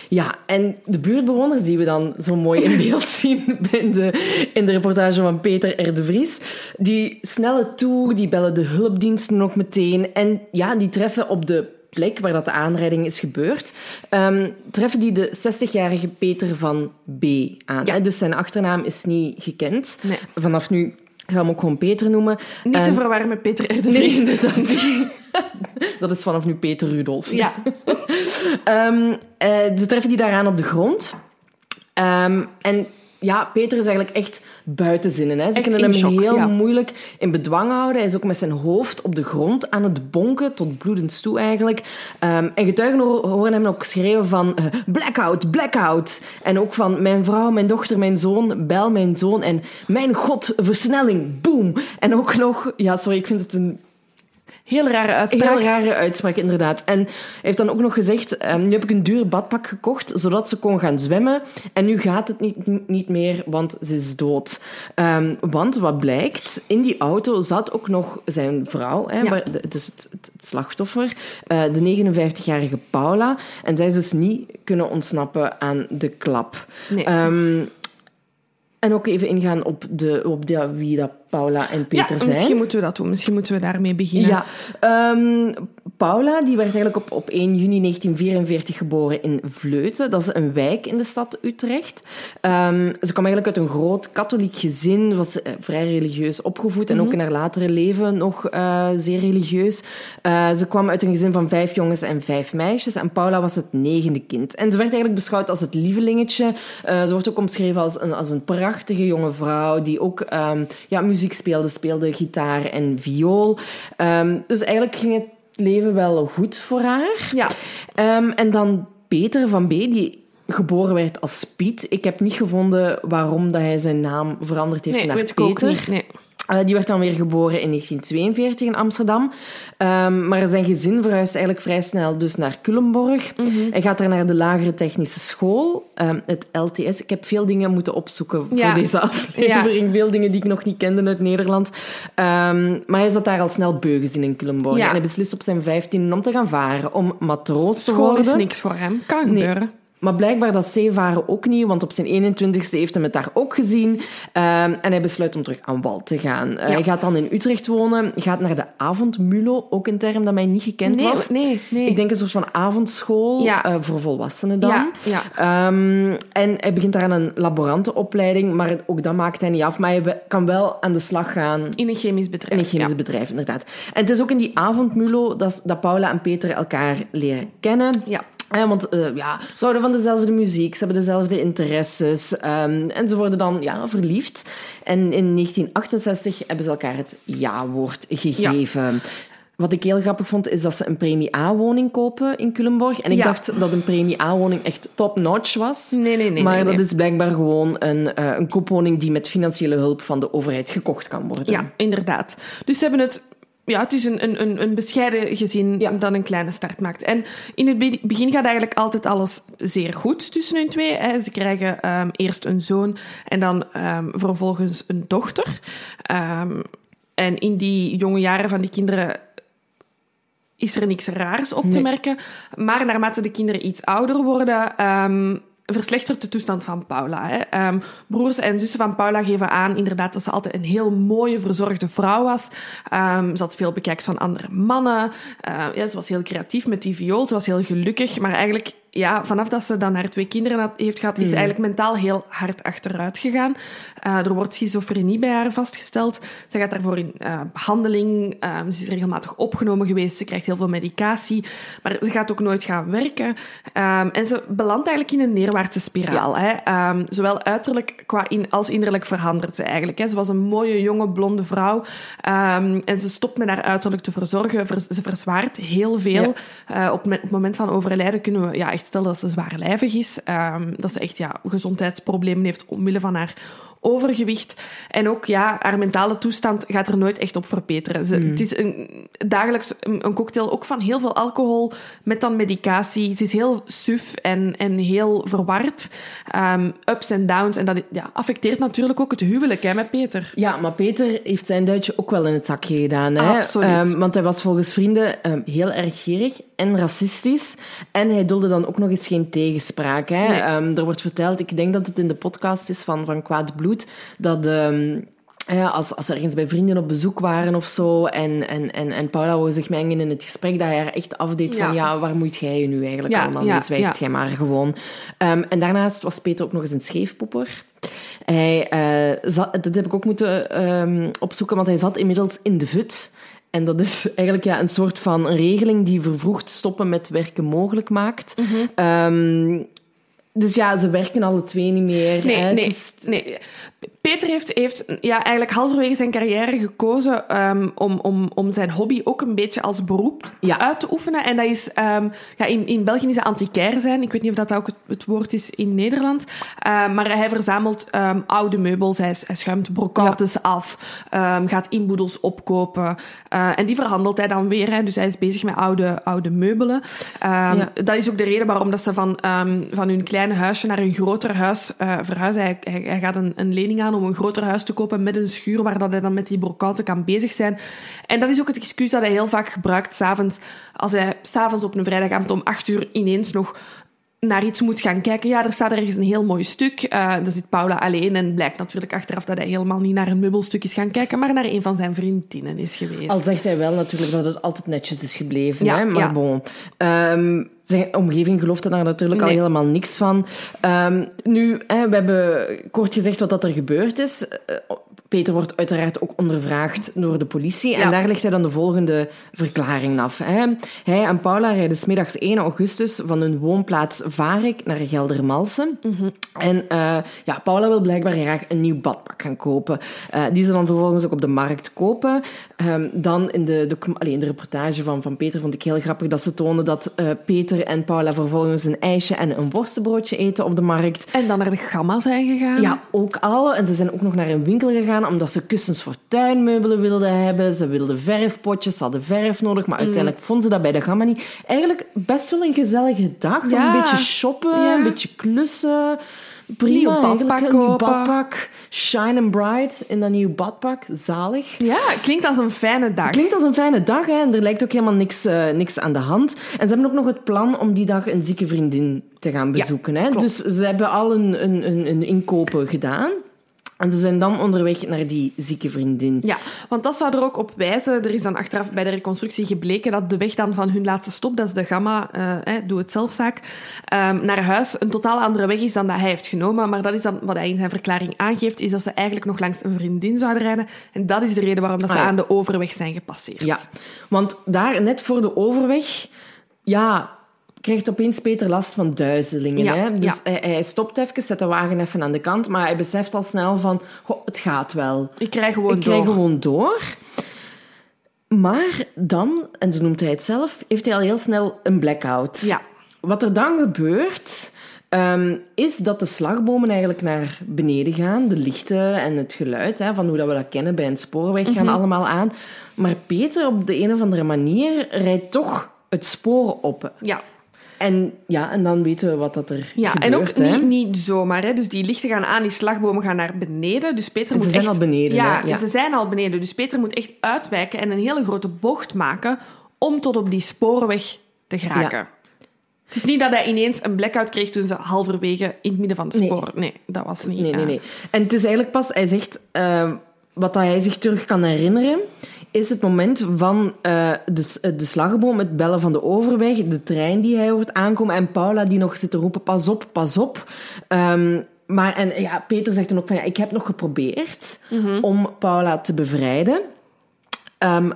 Speaker 1: Ja, en de buurtbewoners die we dan zo mooi in beeld *laughs* zien in de, in de reportage van Peter R. de Vries, die snellen toe, die bellen de hulpdiensten nog meteen en ja, die treffen op de plek waar dat de aanrijding is gebeurd, um, treffen die de 60-jarige Peter van B aan.
Speaker 2: Ja.
Speaker 1: Hè? Dus zijn achternaam is niet gekend.
Speaker 2: Nee.
Speaker 1: Vanaf nu gaan we hem ook gewoon Peter noemen.
Speaker 2: Niet te
Speaker 1: En-
Speaker 2: verwarren met Peter R. de Vries. *laughs*
Speaker 1: Dat is vanaf nu Peter Rudolf.
Speaker 2: Ja. *laughs*
Speaker 1: Eh, ze treffen die daaraan op de grond. Ehm, en ja, Peter is eigenlijk echt buiten zinnen. Hè. Ze
Speaker 2: Echt
Speaker 1: kunnen hem
Speaker 2: shock,
Speaker 1: heel
Speaker 2: ja.
Speaker 1: moeilijk in bedwang houden. Hij is ook met zijn hoofd op de grond aan het bonken, tot bloedens toe eigenlijk. Ehm, en getuigen ho- horen hem ook schreeuwen van eh, blackout, blackout. En ook van mijn vrouw, mijn dochter, mijn zoon, bel mijn zoon. En mijn god, versnelling, boom. En ook nog, ja sorry, ik vind het een
Speaker 2: Heel rare uitspraak.
Speaker 1: Heel rare uitspraak, inderdaad. En hij heeft dan ook nog gezegd, ehm, nu heb ik een duur badpak gekocht, zodat ze kon gaan zwemmen. En nu gaat het niet, niet meer, want ze is dood. Ehm, want wat blijkt, in die auto zat ook nog zijn vrouw, hè,
Speaker 2: Ja.
Speaker 1: waar- de- dus het, het, het slachtoffer, eh, de 59-jarige Paula. En zij is dus niet kunnen ontsnappen aan de klap.
Speaker 2: Nee.
Speaker 1: Ehm, en ook even ingaan op, de, op de, wie dat Paula en Peter
Speaker 2: ja,
Speaker 1: zijn.
Speaker 2: misschien moeten we dat doen. Misschien moeten we daarmee beginnen.
Speaker 1: Ja, ehm, Paula die werd eigenlijk op, op 1 juni 1944 geboren in Vleuten. Dat is een wijk in de stad Utrecht. Ehm, ze kwam eigenlijk uit een groot katholiek gezin, was eh, vrij religieus opgevoed en ook in haar latere leven nog eh, zeer religieus. Eh, ze kwam uit een gezin van vijf jongens en vijf meisjes en Paula was het negende kind. En ze werd eigenlijk beschouwd als het lievelingetje. Ze wordt ook omschreven als een, als een prachtige jonge vrouw die ook ehm, ja, muziek speelde, speelde gitaar en viool. Ehm, dus eigenlijk ging het leven wel goed voor haar.
Speaker 2: Ja.
Speaker 1: Ehm, en dan Peter van B, die geboren werd als Piet. Ik heb niet gevonden waarom dat hij zijn naam veranderd heeft
Speaker 2: Nee,
Speaker 1: naar
Speaker 2: weet ik ook
Speaker 1: Peter.
Speaker 2: niet. Nee.
Speaker 1: Eh, die werd dan weer geboren in 1942 in Amsterdam. Ehm, maar zijn gezin verhuist eigenlijk vrij snel dus naar Culemborg.
Speaker 2: Mhm.
Speaker 1: Hij gaat daar naar de lagere technische school, ehm, het LTS. Ik heb veel dingen moeten opzoeken
Speaker 2: Ja.
Speaker 1: voor deze *laughs* aflevering. Veel dingen die ik nog niet kende uit Nederland. Ehm, maar hij zat daar al snel beu gezien in Culemborg.
Speaker 2: Ja.
Speaker 1: En hij beslist op zijn 15 om te gaan varen, om matroos te
Speaker 2: School
Speaker 1: worden.
Speaker 2: is niks voor hem. Kan
Speaker 1: Nee. Maar blijkbaar dat zeevaren ook niet, want op zijn 21ste heeft hij het daar ook gezien. Ehm, en hij besluit om terug aan wal te gaan. Eh,
Speaker 2: Ja.
Speaker 1: Hij gaat dan in Utrecht wonen, gaat naar de avondmulo, ook een term dat mij niet gekend
Speaker 2: Nee,
Speaker 1: was.
Speaker 2: nee, nee.
Speaker 1: Ik denk een soort van avondschool
Speaker 2: Ja.
Speaker 1: eh, voor volwassenen dan.
Speaker 2: Ja, ja.
Speaker 1: Ehm, en hij begint daar aan een laborantenopleiding, maar ook dat maakt hij niet af. Maar hij kan wel aan de slag gaan
Speaker 2: In een chemisch bedrijf.
Speaker 1: in een chemisch bedrijf, inderdaad. En het is ook in die avondmulo dat, dat Paula en Peter elkaar leren kennen.
Speaker 2: Ja.
Speaker 1: Ja, want eh, ja, ze houden van dezelfde muziek, ze hebben dezelfde interesses ehm, en ze worden dan ja, verliefd. En in 1968 hebben ze elkaar het ja-woord gegeven. Wat ik heel grappig vond, is dat ze een premie A-woning kopen in Culemborg. En ik
Speaker 2: Ja.
Speaker 1: dacht dat een premie A-woning echt top-notch was.
Speaker 2: Nee, nee, nee,
Speaker 1: Maar
Speaker 2: nee,
Speaker 1: dat
Speaker 2: nee.
Speaker 1: is blijkbaar gewoon een, eh, een koopwoning die met financiële hulp van de overheid gekocht kan worden.
Speaker 2: Ja, inderdaad. Dus ze hebben het ja, het is een, een, een- bescheiden gezin
Speaker 1: Ja.
Speaker 2: dat een kleine start maakt. En in het be- begin gaat eigenlijk altijd alles zeer goed tussen hun twee. Hè. Ze krijgen ehm, eerst een zoon en dan ehm, vervolgens een dochter. Ehm, en in die jonge jaren van die kinderen is er niks raars op te
Speaker 1: Nee.
Speaker 2: merken. Maar naarmate de kinderen iets ouder worden, verslechtert de toestand van Paula. Hè. Ehm, broers en zussen van Paula geven aan inderdaad dat ze altijd een heel mooie, verzorgde vrouw was. Ehm, ze had veel bekijkt van andere mannen. Eh, ja, ze was heel creatief met die viool. Ze was heel gelukkig. Maar eigenlijk, ja, vanaf dat ze dan haar twee kinderen had- heeft gehad, is ze eigenlijk mentaal heel hard achteruit gegaan. Eh, er wordt schizofrenie bij haar vastgesteld. Ze gaat daarvoor in eh, behandeling. Ehm, ze is regelmatig opgenomen geweest. Ze krijgt heel veel medicatie. Maar ze gaat ook nooit gaan werken. Ehm, en ze belandt eigenlijk in een neerwaartse spiraal. Hè. Ehm, zowel uiterlijk qua in, als innerlijk verandert ze eigenlijk. Hè. Ze was een mooie, jonge, blonde vrouw. Ehm, en ze stopt met haar uiterlijk te verzorgen. Ze verzwaart heel veel. Eh, op, me- op het moment van overlijden kunnen we ja, stellen dat ze zwaarlijvig is. Ehm, dat ze echt ja, gezondheidsproblemen heeft omwille van haar overgewicht. En ook ja, haar mentale toestand gaat er nooit echt op verbeteren. Ze, Het is een, dagelijks een, cocktail ook van heel veel alcohol met dan medicatie. Ze is heel suf en, en heel verward. Ehm, ups en downs. En dat ja, affecteert natuurlijk ook het huwelijk hè, met Peter.
Speaker 1: Ja, maar Peter heeft zijn duitje ook wel in het zakje gedaan. Hè?
Speaker 2: Absoluut.
Speaker 1: Ehm, want hij was volgens vrienden ehm, heel erg gierig en racistisch. En hij dulde dan ook nog eens geen tegenspraak. Hè?
Speaker 2: Nee.
Speaker 1: Er wordt verteld, ik denk dat het in de podcast is van, van Kwaad Bloed, dat... ehm, ja, als, als ze ergens bij vrienden op bezoek waren of zo en, en, en, en Paula wou zich mengen in het gesprek, dat hij haar echt afdeed van
Speaker 2: Ja.
Speaker 1: ja, waar moet jij je nu eigenlijk
Speaker 2: Ja,
Speaker 1: allemaal
Speaker 2: ja,
Speaker 1: mee? Zwijgt
Speaker 2: ja.
Speaker 1: jij maar gewoon. Ehm, en daarnaast was Peter ook nog eens een scheefpoeper. Hij, eh, zat, dat heb ik ook moeten ehm, opzoeken, want hij zat inmiddels in de VUT. En dat is *laughs* eigenlijk ja, een soort van regeling die vervroegd stoppen met werken mogelijk maakt. Ehm, dus ja, ze werken alle twee niet meer.
Speaker 2: Nee,
Speaker 1: hè.
Speaker 2: nee. Peter heeft, heeft ja, eigenlijk halverwege zijn carrière gekozen ehm, om, om, om zijn hobby ook een beetje als beroep
Speaker 1: Ja.
Speaker 2: uit te oefenen. En dat is, ehm, ja, in, in België is dat antiquair zijn. Ik weet niet of dat ook het, het woord is in Nederland. Ehm, maar hij verzamelt oude meubels, hij, hij schuimt brocates af, gaat inboedels opkopen. Eh, en die verhandelt hij dan weer. Hè. Dus hij is bezig met oude, oude meubelen.
Speaker 1: Ja.
Speaker 2: Dat is ook de reden waarom dat ze van, van hun kleine huisje naar een groter huis eh, verhuizen. Hij, hij, hij gaat een, een lening aan om een groter huis te kopen met een schuur waar dat hij dan met die brocaten kan bezig zijn. En dat is ook het excuus dat hij heel vaak gebruikt s'avonds. Als hij s'avonds op een vrijdagavond om acht uur ineens nog naar iets moet gaan kijken. Ja, er staat ergens een heel mooi stuk. Eh daar zit Paula alleen en blijkt natuurlijk achteraf dat hij helemaal niet naar een meubelstuk is gaan kijken, maar naar een van zijn vriendinnen is geweest.
Speaker 1: Al zegt hij wel natuurlijk dat het altijd netjes is gebleven.
Speaker 2: Ja,
Speaker 1: hè? Maar
Speaker 2: ja.
Speaker 1: bon. Ehm, zijn omgeving gelooft er daar natuurlijk al helemaal niks van. Ehm, nu, hè, we hebben kort gezegd wat dat er gebeurd is. Eh, Peter wordt uiteraard ook ondervraagd door de politie. En
Speaker 2: Ja.
Speaker 1: daar legt hij dan de volgende verklaring af. Hè. Hij en Paula rijden smiddags 1 augustus van hun woonplaats Varik naar Geldermalsen. En eh, ja, Paula wil blijkbaar graag een nieuw badpak gaan kopen. Eh, die ze dan vervolgens ook op de markt kopen. Ehm, dan in de, allee, in de reportage van, van Peter vond ik heel grappig dat ze tonen dat Peter en Paula vervolgens een ijsje en een worstenbroodje eten op de markt.
Speaker 2: En dan naar de gamma zijn gegaan.
Speaker 1: Ja, ook al. En ze zijn ook nog naar een winkel gegaan omdat ze kussens voor tuinmeubelen wilden hebben. Ze wilden verfpotjes, ze hadden verf nodig,
Speaker 2: Mm.
Speaker 1: maar uiteindelijk vonden ze dat bij de Gamma niet. Eigenlijk best wel een gezellige dag.
Speaker 2: Ja.
Speaker 1: Een beetje shoppen,
Speaker 2: Ja.
Speaker 1: een beetje klussen. Prima,
Speaker 2: Nieuw badpak.
Speaker 1: Een nieuw badpak. Shine and bright in dat nieuw badpak. Zalig.
Speaker 2: Ja, klinkt als een fijne dag.
Speaker 1: Klinkt als een fijne dag hè? en er lijkt ook helemaal niks, eh, niks aan de hand. En ze hebben ook nog het plan om die dag een zieke vriendin te gaan bezoeken. hè?
Speaker 2: klopt.
Speaker 1: Dus ze hebben al een, een, een, een inkopen gedaan. En ze zijn dan onderweg naar die zieke vriendin.
Speaker 2: Ja, want dat zou er ook op wijzen. Er is dan achteraf bij de reconstructie gebleken dat de weg dan van hun laatste stop, dat is de Gamma, eh, doe het zelfzaak, ehm, naar huis een totaal andere weg is dan dat hij heeft genomen. Maar dat is dan wat hij in zijn verklaring aangeeft, is dat ze eigenlijk nog langs een vriendin zouden rijden. En dat is de reden waarom dat ze
Speaker 1: Ah, ja.
Speaker 2: aan de overweg zijn gepasseerd.
Speaker 1: Ja, want daar net voor de overweg, ja, krijgt opeens Peter last van duizelingen.
Speaker 2: Ja,
Speaker 1: hè? Dus
Speaker 2: ja.
Speaker 1: hij, hij stopt even, zet de wagen even aan de kant, maar hij beseft al snel van, goh, het gaat wel.
Speaker 2: Ik krijg gewoon
Speaker 1: Ik krijg
Speaker 2: door.
Speaker 1: gewoon door. Maar dan, en zo noemt hij het zelf, heeft hij al heel snel een blackout.
Speaker 2: Ja.
Speaker 1: Wat er dan gebeurt, ehm, is dat de slagbomen eigenlijk naar beneden gaan. De lichten en het geluid, hè, van hoe dat we dat kennen bij een spoorweg, gaan allemaal aan. Maar Peter, op de een of andere manier, rijdt toch het spoor op.
Speaker 2: Ja.
Speaker 1: En ja, en dan weten we wat dat er
Speaker 2: Ja,
Speaker 1: gebeurt.
Speaker 2: en ook
Speaker 1: hè.
Speaker 2: niet, niet zomaar. Hè. Dus die lichten gaan aan, die slagbomen gaan naar beneden. Dus Peter
Speaker 1: En ze
Speaker 2: moet
Speaker 1: zijn
Speaker 2: echt...
Speaker 1: al beneden,
Speaker 2: Ja?
Speaker 1: Ja.
Speaker 2: ze zijn al beneden. Dus Peter moet echt uitwijken en een hele grote bocht maken om tot op die spoorweg te geraken. Het is niet dat hij ineens een blackout kreeg toen ze halverwege in het midden van de spoor... Nee, dat was niet.
Speaker 1: Nee, nee, nee. En het is eigenlijk pas, hij zegt, eh, wat dat hij zich terug kan herinneren, is het moment van eh, de, s- de slagboom, het bellen van de overweg, de trein die hij hoort aankomen en Paula die nog zit te roepen, pas op, pas op. Ehm, maar en ja, Peter zegt dan ook van, ja, ik heb nog geprobeerd om Paula te bevrijden. Ehm,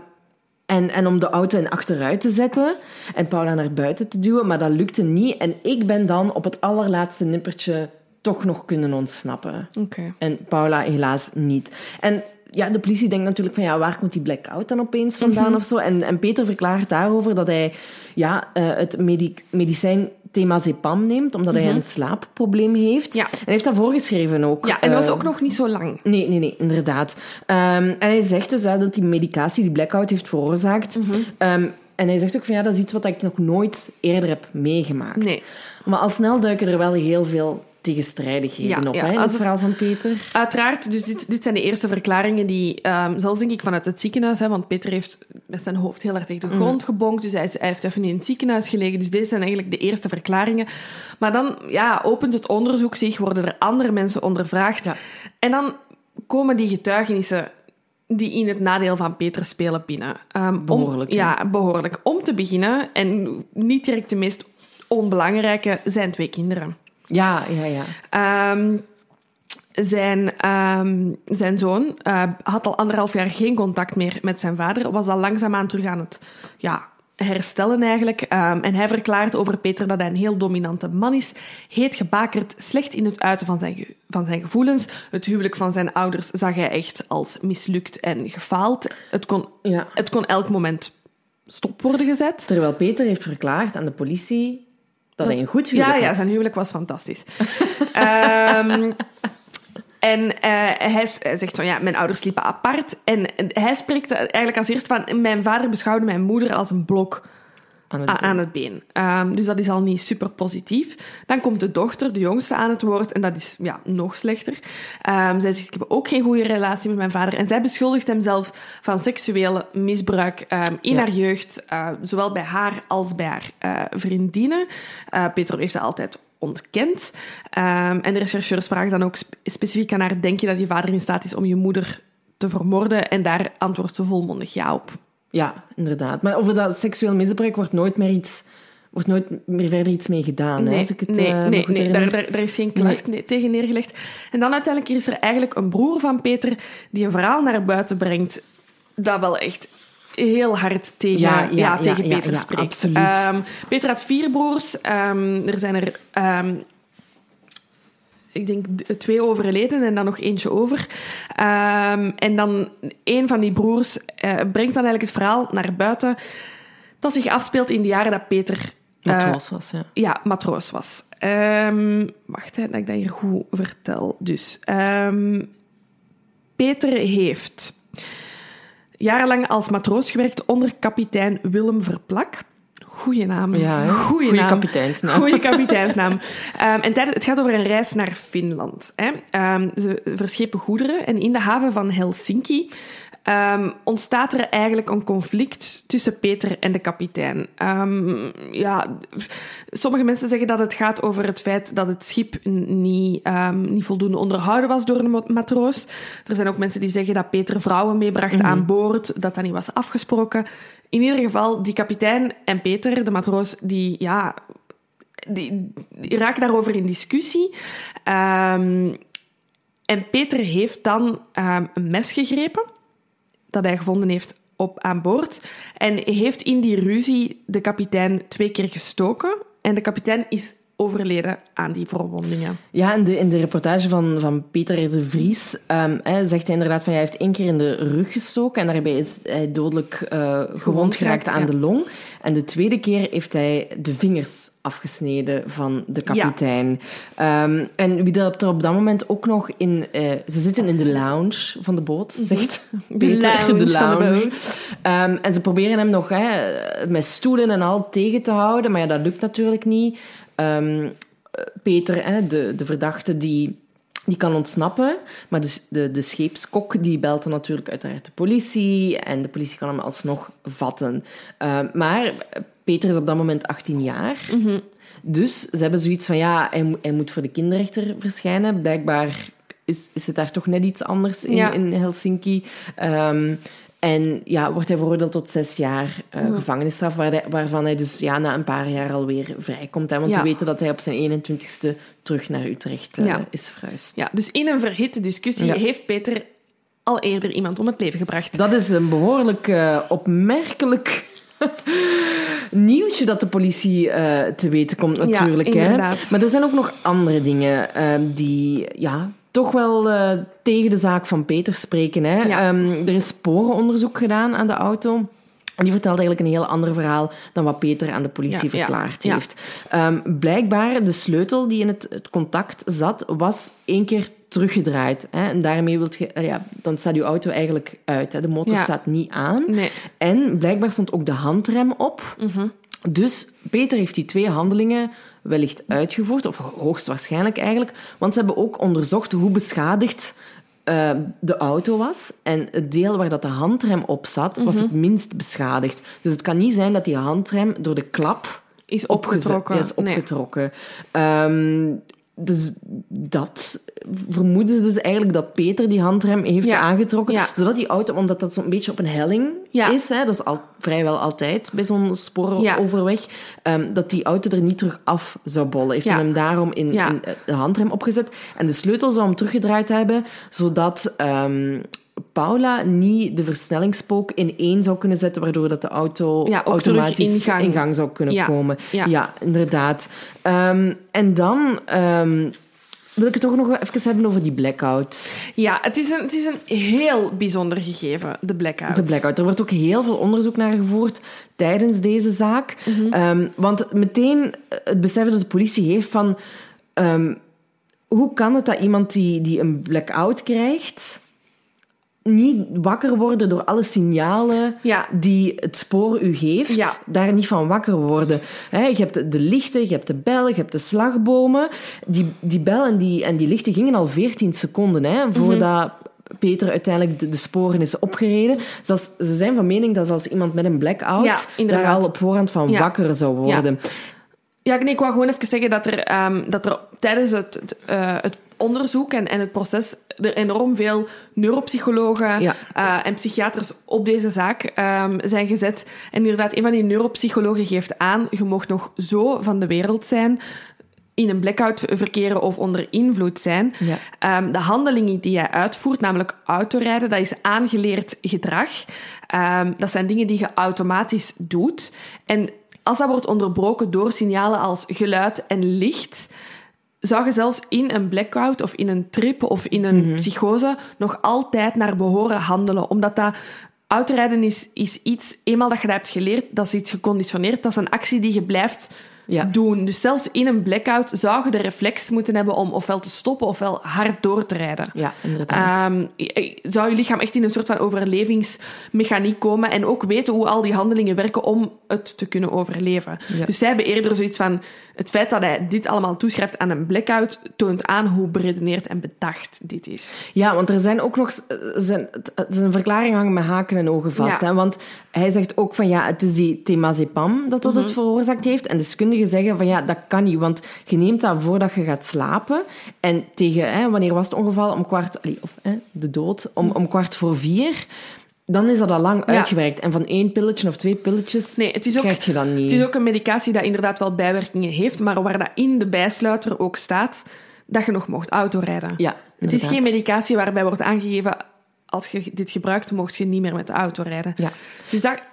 Speaker 1: en, en om de auto in achteruit te zetten en Paula naar buiten te duwen, maar dat lukte niet. En ik ben dan op het allerlaatste nippertje toch nog kunnen ontsnappen.
Speaker 2: Oké.
Speaker 1: En Paula helaas niet. En ja, de politie denkt natuurlijk van ja, waar komt die blackout dan opeens vandaan
Speaker 2: Mhm.
Speaker 1: of zo? En, en Peter verklaart daarover dat hij ja, eh, het medi medicijn temazepam neemt, omdat hij een slaapprobleem heeft.
Speaker 2: Mhm. Ja.
Speaker 1: En hij heeft dat voorgeschreven ook.
Speaker 2: Ja, en dat was
Speaker 1: Eh,
Speaker 2: ook nog niet zo lang.
Speaker 1: Nee, nee, nee, inderdaad. Ehm, en hij zegt dus dat die medicatie die blackout heeft veroorzaakt.
Speaker 2: Mhm.
Speaker 1: Ehm, en hij zegt ook van ja, dat is iets wat ik nog nooit eerder heb meegemaakt.
Speaker 2: Nee.
Speaker 1: Maar al snel duiken er wel heel veel tegenstrijdigheden
Speaker 2: Ja,
Speaker 1: op
Speaker 2: ja,
Speaker 1: hè, het
Speaker 2: het-
Speaker 1: verhaal van Peter.
Speaker 2: Uiteraard, dus dit, dit zijn de eerste verklaringen die, ehm, zelfs denk ik vanuit het ziekenhuis, hè, want Peter heeft met zijn hoofd heel erg tegen de grond gebonkt, dus hij, is- hij heeft even in het ziekenhuis gelegen. Dus deze zijn eigenlijk de eerste verklaringen. Maar dan ja, opent het onderzoek zich, worden er andere mensen ondervraagd.
Speaker 1: Ja.
Speaker 2: En dan komen die getuigenissen die in het nadeel van Peter spelen binnen. Ehm, om-
Speaker 1: Behoorlijk, hè?
Speaker 2: ja, behoorlijk. Om te beginnen, en niet direct de meest onbelangrijke, zijn twee kinderen.
Speaker 1: Ja, ja, ja.
Speaker 2: Ehm, zijn, ehm, zijn zoon eh, had al anderhalf jaar geen contact meer met zijn vader, was al langzaamaan terug aan het ja, herstellen eigenlijk. Ehm, en hij verklaart over Peter dat hij een heel dominante man is, heet gebakerd, slecht in het uiten van zijn, van zijn gevoelens. Het huwelijk van zijn ouders zag hij echt als mislukt en gefaald. Het kon,
Speaker 1: ja.
Speaker 2: het kon elk moment stop worden gezet.
Speaker 1: Terwijl Peter heeft verklaard aan de politie dat, hij een goed
Speaker 2: Ja,
Speaker 1: huwelijk
Speaker 2: ja,
Speaker 1: had.
Speaker 2: zijn huwelijk was fantastisch. *laughs* Ehm, en eh, hij, hij zegt van ja, mijn ouders liepen apart. En en hij spreekt eigenlijk als eerst van mijn vader beschouwde mijn moeder als een blok
Speaker 1: Aan het
Speaker 2: a- aan het been. Ehm, dus dat is al niet super positief. Dan komt de dochter, de jongste, aan het woord. En dat is ja, nog slechter. Ehm, zij zegt, ik heb ook geen goede relatie met mijn vader. En zij beschuldigt hem zelfs van seksuele misbruik ehm, in
Speaker 1: Ja.
Speaker 2: haar jeugd. eh, zowel bij haar als bij haar eh, vriendinnen. Eh Peter heeft dat altijd ontkend. En de rechercheurs vragen dan ook spe- specifiek aan haar... Denk je dat je vader in staat is om je moeder te vermoorden? En daar antwoordt ze volmondig ja op.
Speaker 1: Ja, inderdaad. Maar over dat seksueel misbruik wordt nooit meer iets... Wordt nooit meer verder iets mee gedaan, hè,
Speaker 2: Nee,
Speaker 1: als ik het
Speaker 2: nee,
Speaker 1: eh,
Speaker 2: nee, daar, daar, daar is geen klacht nee, tegen neergelegd. En dan uiteindelijk is er eigenlijk een broer van Peter die een verhaal naar buiten brengt dat wel echt heel hard tegen,
Speaker 1: Ja,
Speaker 2: ja,
Speaker 1: ja,
Speaker 2: tegen Peter spreekt.
Speaker 1: absoluut.
Speaker 2: Ehm, Peter had vier broers. Ehm, er zijn er... ehm, ik denk twee overleden en dan nog eentje over. Ehm, en dan een van die broers eh, brengt dan eigenlijk het verhaal naar buiten dat zich afspeelt in de jaren dat Peter eh,
Speaker 1: Matroos was, ja.
Speaker 2: ja, matroos was. Ehm, wacht, hè, dat ik dat hier goed vertel. Dus, ehm, Peter heeft jarenlang als matroos gewerkt onder kapitein Willem Verplak. Goeie naam.
Speaker 1: Ja?
Speaker 2: Goeie,
Speaker 1: Goeie
Speaker 2: naam.
Speaker 1: kapiteinsnaam.
Speaker 2: Goeie *laughs* kapiteinsnaam. Ehm, en tijdens- het gaat over een reis naar Finland. Hè. Ehm, ze verschepen goederen en in de haven van Helsinki ehm, ontstaat er eigenlijk een conflict tussen Peter en de kapitein. Ehm, ja, sommige mensen zeggen dat het gaat over het feit dat het schip niet, ehm, niet voldoende onderhouden was door een ma- matroos. Er zijn ook mensen die zeggen dat Peter vrouwen meebracht aan boord, dat dat niet was afgesproken. In ieder geval, die kapitein en Peter, de matroos, die, ja, die, die raken daarover in discussie. En Peter heeft dan een mes gegrepen dat hij gevonden heeft op aan boord. En heeft in die ruzie de kapitein twee keer gestoken. En de kapitein is overleden aan die verwondingen.
Speaker 1: Ja, in de, in de reportage van, van Peter de Vries um, hè, zegt hij inderdaad van hij heeft één keer in de rug gestoken en daarbij is hij dodelijk uh, gewond geraakt aan ja. de long. En de tweede keer heeft hij de vingers afgesneden van de kapitein. Ja. Um, en wie dat er op dat moment ook nog in... Uh, ze zitten in de lounge van de boot, zegt
Speaker 2: de *laughs* Peter. Lounge de lounge. Van de boot.
Speaker 1: Um, en ze proberen hem nog hè, met stoelen en al tegen te houden, maar ja, dat lukt natuurlijk niet. Um, Peter, hè, de, de verdachte, die die kan ontsnappen, maar de, de, de scheepskok die belt dan natuurlijk uiteraard de politie en de politie kan hem alsnog vatten. Uh, maar Peter is op dat moment 18 jaar.
Speaker 2: Mm -hmm.
Speaker 1: Dus ze hebben zoiets van, ja, hij, hij, moet voor de kinderrechter verschijnen. Blijkbaar is, is het daar toch net iets anders in,
Speaker 2: ja.
Speaker 1: in Helsinki. Um, en ja, wordt hij veroordeeld tot zes jaar uh, mm. gevangenisstraf, waar hij, waarvan hij dus ja, na een paar jaar alweer vrijkomt. Hè, want
Speaker 2: ja.
Speaker 1: we weten dat hij op zijn 21ste terug naar Utrecht uh,
Speaker 2: ja.
Speaker 1: is verhuisd.
Speaker 2: Ja, dus in een verhitte discussie heeft Peter al eerder iemand om het leven gebracht.
Speaker 1: Dat is een behoorlijk uh, opmerkelijk *laughs* nieuwtje dat de politie uh, te weten komt natuurlijk.
Speaker 2: Ja,
Speaker 1: hè? Maar er zijn ook nog andere dingen uh, die ja, toch wel uh, tegen de zaak van Peter spreken. Hè?
Speaker 2: Ja.
Speaker 1: Um, er is sporenonderzoek gedaan aan de auto. En die vertelt eigenlijk een heel ander verhaal dan wat Peter aan de politie
Speaker 2: Ja,
Speaker 1: verklaard
Speaker 2: ja.
Speaker 1: heeft. Um, blijkbaar, de sleutel die in het, het contact zat, was één keer teruggedraaid. Hè? En daarmee wilt je, uh, ja, dan staat je auto eigenlijk uit. Hè? De motor
Speaker 2: Ja.
Speaker 1: staat niet aan.
Speaker 2: Nee.
Speaker 1: En blijkbaar stond ook de handrem op.
Speaker 2: Mhm.
Speaker 1: Dus Peter heeft die twee handelingen wellicht uitgevoerd, of hoogstwaarschijnlijk eigenlijk, want ze hebben ook onderzocht hoe beschadigd uh, de auto was. En het deel waar dat de handrem op zat, was
Speaker 2: Mhm.
Speaker 1: het minst beschadigd. Dus het kan niet zijn dat die handrem door de klap
Speaker 2: Is opgetrokken.
Speaker 1: is
Speaker 2: Nee.
Speaker 1: opgetrokken. Dus dat vermoeden ze dus eigenlijk dat Peter die handrem heeft
Speaker 2: Ja.
Speaker 1: aangetrokken,
Speaker 2: Ja.
Speaker 1: zodat die auto, omdat dat zo'n beetje op een helling
Speaker 2: Ja.
Speaker 1: is, hè, dat is al, vrijwel altijd bij zo'n spooroverweg, ehm, dat die auto er niet terug af zou bollen. Heeft hij hem daarom in, in de handrem opgezet. En de sleutel zou hem teruggedraaid hebben, zodat ehm, Paula niet de versnellingspook in één zou kunnen zetten, waardoor dat de auto
Speaker 2: Ja,
Speaker 1: automatisch
Speaker 2: in gang.
Speaker 1: zou kunnen
Speaker 2: Ja.
Speaker 1: komen.
Speaker 2: Ja.
Speaker 1: inderdaad. Ehm, en dan ehm, wil ik het toch nog even hebben over die blackout.
Speaker 2: Ja, het is, een, het is een heel bijzonder gegeven, de blackout.
Speaker 1: De blackout. Er wordt ook heel veel onderzoek naar gevoerd tijdens deze zaak.
Speaker 2: Mhm.
Speaker 1: Ehm, want meteen het besef dat de politie heeft van... hoe kan het dat iemand die, die een blackout krijgt... niet wakker worden door alle signalen
Speaker 2: Ja.
Speaker 1: die het spoor u geeft,
Speaker 2: Ja.
Speaker 1: daar niet van wakker worden. Je hebt de, de lichten, je hebt de bel, je hebt de slagbomen. Die, die bel en die, en die lichten gingen al 14 seconden hè,
Speaker 2: Mhm.
Speaker 1: voordat Peter uiteindelijk de, de sporen is opgereden. Zelfs, ze zijn van mening dat als iemand met een blackout
Speaker 2: Ja,
Speaker 1: daar al op voorhand van wakker zou worden.
Speaker 2: Ja, nee, ik wou gewoon even zeggen dat er, ehm, dat er tijdens het, het, eh, het onderzoek en, en het proces er enorm veel neuropsychologen
Speaker 1: Ja.
Speaker 2: eh, en psychiaters op deze zaak ehm, zijn gezet. En inderdaad, een van die neuropsychologen geeft aan, je mocht nog zo van de wereld zijn, in een blackout verkeren of onder invloed zijn.
Speaker 1: Ja.
Speaker 2: Ehm, de handelingen die jij uitvoert, namelijk autorijden, dat is aangeleerd gedrag. Ehm, dat zijn dingen die je automatisch doet. En als dat wordt onderbroken door signalen als geluid en licht, zou je zelfs in een blackout of in een trip of in een psychose nog altijd naar behoren handelen. Omdat dat autorijden is, is iets, eenmaal dat je dat hebt geleerd, dat is iets geconditioneerd, dat is een actie die je blijft
Speaker 1: Ja.
Speaker 2: doen. Dus zelfs in een blackout zou je de reflex moeten hebben om ofwel te stoppen ofwel hard door te rijden.
Speaker 1: Ja, inderdaad.
Speaker 2: Ehm, zou je lichaam echt in een soort van overlevingsmechaniek komen en ook weten hoe al die handelingen werken om het te kunnen overleven.
Speaker 1: Ja.
Speaker 2: Dus zij hebben eerder zoiets van het feit dat hij dit allemaal toeschrijft aan een blackout toont aan hoe beredeneerd en bedacht dit is.
Speaker 1: Ja, want er zijn ook nog... er Zijn, zijn verklaring hangen met haken en ogen vast.
Speaker 2: Ja.
Speaker 1: Hè? Want hij zegt ook van ja, het is die temazepam dat dat
Speaker 2: Mhm.
Speaker 1: het veroorzaakt heeft. En deskundigen zeggen van ja, dat kan niet. Want je neemt dat voordat je gaat slapen. En tegen, hè, wanneer was het ongeval? Om kwart... allee, Of hè, de dood. Om, om kwart voor vier. Dan is dat al lang
Speaker 2: Ja.
Speaker 1: uitgewerkt. En van één pilletje of twee pilletjes
Speaker 2: Nee, het is ook,
Speaker 1: krijg je dan niet.
Speaker 2: het is ook een medicatie dat inderdaad wel bijwerkingen heeft, maar waar dat in de bijsluiter ook staat dat je nog mocht autorijden.
Speaker 1: Ja,
Speaker 2: Het is geen medicatie waarbij wordt aangegeven als je dit gebruikt, mocht je niet meer met de auto rijden.
Speaker 1: Ja.
Speaker 2: Dus daar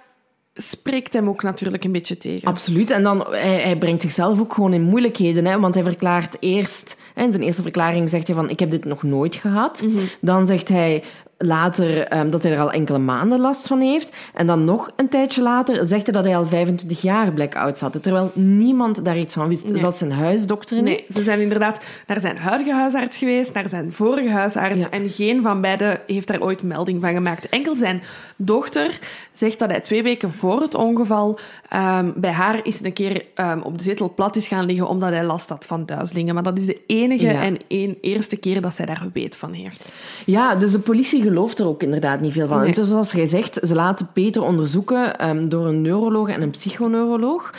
Speaker 2: spreekt hem ook natuurlijk een beetje tegen.
Speaker 1: Absoluut. En dan, hij, hij brengt zichzelf ook gewoon in moeilijkheden. Hè? Want hij verklaart eerst, hè, in zijn eerste verklaring zegt hij van, ik heb dit nog nooit gehad. Dan zegt hij later ehm, dat hij er al enkele maanden last van heeft. En dan nog een tijdje later zegt hij dat hij al 25 jaar blackouts had. Terwijl niemand daar iets van wist.
Speaker 2: Nee.
Speaker 1: Zelfs zijn huisdokter niet.
Speaker 2: Nee, ze zijn inderdaad naar zijn huidige huisarts geweest, naar zijn vorige huisarts.
Speaker 1: Ja.
Speaker 2: En geen van beiden heeft daar ooit melding van gemaakt. Enkel zijn dochter zegt dat hij twee weken voor het ongeval ehm, bij haar is een keer ehm, op de zetel plat is gaan liggen omdat hij last had van duizelingen. Maar dat is de enige
Speaker 1: Ja.
Speaker 2: en één eerste keer dat zij daar weet van heeft.
Speaker 1: Ja, dus de politie gelooft er ook inderdaad niet veel van.
Speaker 2: Nee.
Speaker 1: Dus zoals jij zegt, ze laten Peter onderzoeken ehm, door een neuroloog en een psychoneuroloog.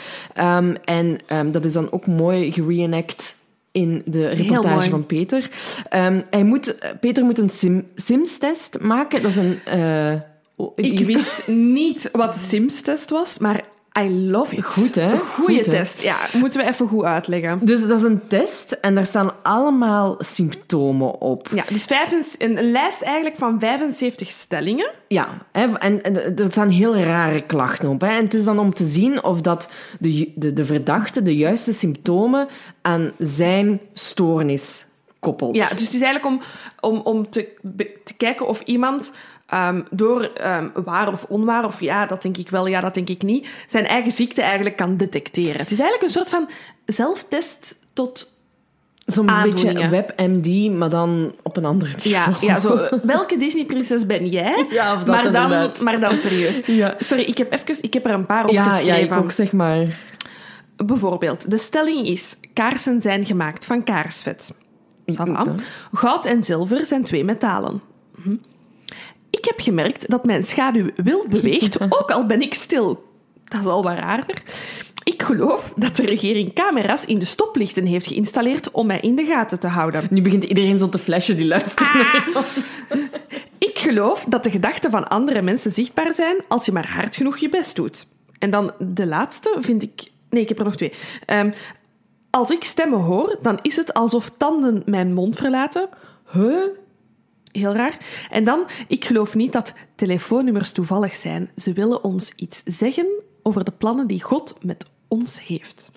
Speaker 1: En dat is dan ook mooi gereenact in de reportage van Peter. Hij moet, Peter moet een sim, Sims-test maken. Dat is een... eh,
Speaker 2: Ik *laughs* wist niet wat de Sims-test was, maar I love it.
Speaker 1: Goed, hè?
Speaker 2: Een goede
Speaker 1: hè?
Speaker 2: test. Ja, moeten we even goed uitleggen.
Speaker 1: Dus dat is een test en daar staan allemaal symptomen op.
Speaker 2: Ja, dus vijf, een, lijst eigenlijk van 75 stellingen.
Speaker 1: Ja, hè, en, en er staan heel rare klachten op. Hè. En het is dan om te zien of dat de, de, de verdachte de juiste symptomen aan zijn stoornis koppelt.
Speaker 2: Ja, dus het is eigenlijk om, om, om te, te kijken of iemand ehm, door ehm, waar of onwaar, of ja, dat denk ik wel, ja, dat denk ik niet, zijn eigen ziekte eigenlijk kan detecteren. Het is eigenlijk een soort van zelftest tot...
Speaker 1: Zo'n beetje. WebMD, maar dan op een andere
Speaker 2: Ja, ja zo, *laughs* welke Disney-prinses ben jij?
Speaker 1: Ja, of dat
Speaker 2: maar, dan,
Speaker 1: inderdaad.
Speaker 2: maar dan serieus.
Speaker 1: Ja.
Speaker 2: Sorry, ik heb, even, ik heb er een paar
Speaker 1: Ja,
Speaker 2: opgeschreven.
Speaker 1: ja, ik ook, zeg maar.
Speaker 2: Bijvoorbeeld, de stelling is: kaarsen zijn gemaakt van kaarsvet.
Speaker 1: Ja.
Speaker 2: Goud en zilver zijn twee metalen. Mhm. Ik heb gemerkt dat mijn schaduw wild beweegt, *laughs* ook al ben ik stil. Dat is al wat raarder. Ik geloof dat de regering camera's in de stoplichten heeft geïnstalleerd om mij in de gaten te houden.
Speaker 1: Nu begint iedereen zo te flashen die luistert
Speaker 2: Ah. *laughs* Ik geloof dat de gedachten van andere mensen zichtbaar zijn als je maar hard genoeg je best doet. En dan de laatste vind ik. Nee, ik heb er nog twee. Ehm, als ik stemmen hoor, dan is het alsof tanden mijn mond verlaten. Huh? Heel raar. En dan, ik geloof niet dat telefoonnummers toevallig zijn. Ze willen ons iets zeggen over de plannen die God met ons heeft.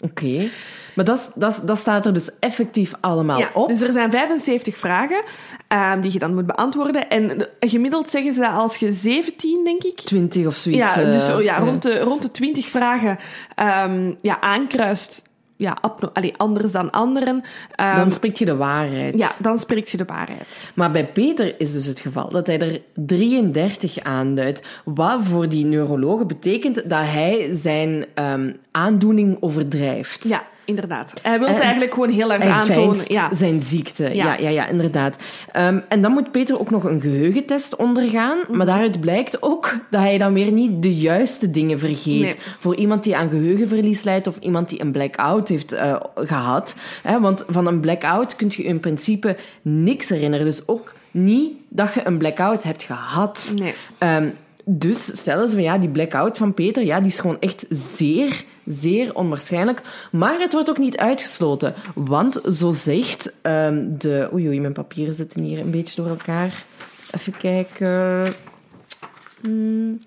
Speaker 1: Oké. Maar dat, dat, dat staat er dus effectief allemaal
Speaker 2: Ja,
Speaker 1: op.
Speaker 2: dus er zijn 75 vragen ehm, die je dan moet beantwoorden. En gemiddeld zeggen ze dat als je 17, denk ik,
Speaker 1: 20 of zoiets.
Speaker 2: Ja, dus
Speaker 1: eh,
Speaker 2: oh ja, rond, de, rond de 20 vragen ehm, ja, aankruist. Ja, abno- allee, anders dan anderen. Ehm,
Speaker 1: Dan spreek je de waarheid.
Speaker 2: ja, dan spreekt je de waarheid.
Speaker 1: Maar bij Peter is dus het geval dat hij er 33 aanduidt. Wat voor die neurologen betekent dat hij zijn ehm, aandoening overdrijft.
Speaker 2: Ja, inderdaad. Hij wil
Speaker 1: En-
Speaker 2: eigenlijk gewoon heel erg aantonen. Ja.
Speaker 1: zijn ziekte. Ja,
Speaker 2: Ja.
Speaker 1: ja, ja, inderdaad. Ehm, en dan moet Peter ook nog een geheugentest ondergaan.
Speaker 2: Mhm.
Speaker 1: Maar daaruit blijkt ook dat hij dan weer niet de juiste dingen vergeet.
Speaker 2: Nee.
Speaker 1: Voor iemand die aan geheugenverlies lijdt of iemand die een blackout heeft eh, gehad. Hè, want van een blackout kun je in principe niks herinneren. Dus ook niet dat je een blackout hebt gehad.
Speaker 2: Nee.
Speaker 1: Ehm, dus stellen ze van ja, die blackout van Peter, ja, die is gewoon echt zeer, zeer onwaarschijnlijk. Maar het wordt ook niet uitgesloten. Want zo zegt ehm, de. Oei, oei, mijn papieren zitten hier een beetje door elkaar. Even kijken. Hmm.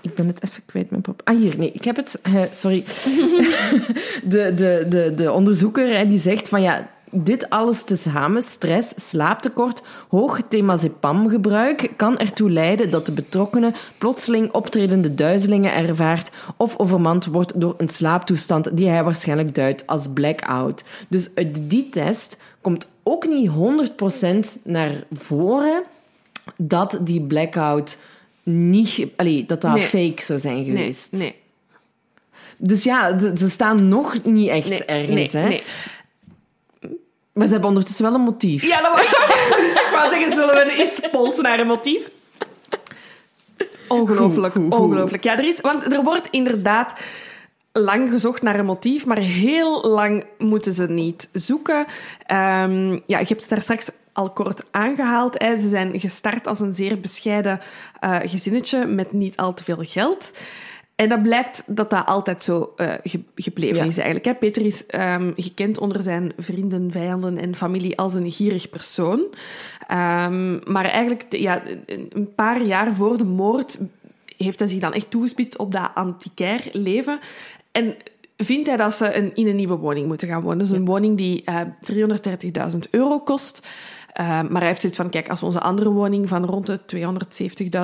Speaker 1: Ik ben het even kwijt, mijn pap. Ah, hier, nee, ik heb het. Eh, sorry. *laughs* de, de, de, de onderzoeker die zegt van ja, dit alles tezamen, stress, slaaptekort, hoog temazepamgebruik, kan ertoe leiden dat de betrokkene plotseling optredende duizelingen ervaart of overmand wordt door een slaaptoestand die hij waarschijnlijk duidt als blackout. Dus uit die test komt ook niet 100% naar voren dat die blackout niet, allee, dat dat
Speaker 2: Nee.
Speaker 1: fake zou zijn
Speaker 2: Nee,
Speaker 1: geweest.
Speaker 2: nee,
Speaker 1: Dus ja, ze staan nog niet echt
Speaker 2: nee,
Speaker 1: ergens.
Speaker 2: nee,
Speaker 1: hè? Maar ze hebben ondertussen wel een motief.
Speaker 2: Ja, dat wou *laughs* ik wou zeggen, zullen we eens polsen naar een motief? Ongelooflijk, ongelooflijk. Ja, er is, want er wordt inderdaad lang gezocht naar een motief, maar heel lang moeten ze niet zoeken. Ehm, ja, je hebt het daar straks al kort aangehaald. Hè. Ze zijn gestart als een zeer bescheiden eh, gezinnetje met niet al te veel geld. En dat blijkt dat dat altijd zo uh, gebleven
Speaker 1: Ja.
Speaker 2: is eigenlijk. Hè. Peter is ehm, gekend onder zijn vrienden, vijanden en familie als een gierig persoon. Ehm, maar eigenlijk ja, een- paar jaar voor de moord heeft hij zich dan echt toegespitst op dat antiquair leven. En vindt hij dat ze een, in een nieuwe woning moeten gaan wonen. Dus een woning die eh 330.000 euro kost. Eh, maar hij heeft zoiets van, kijk, als we onze andere woning van rond de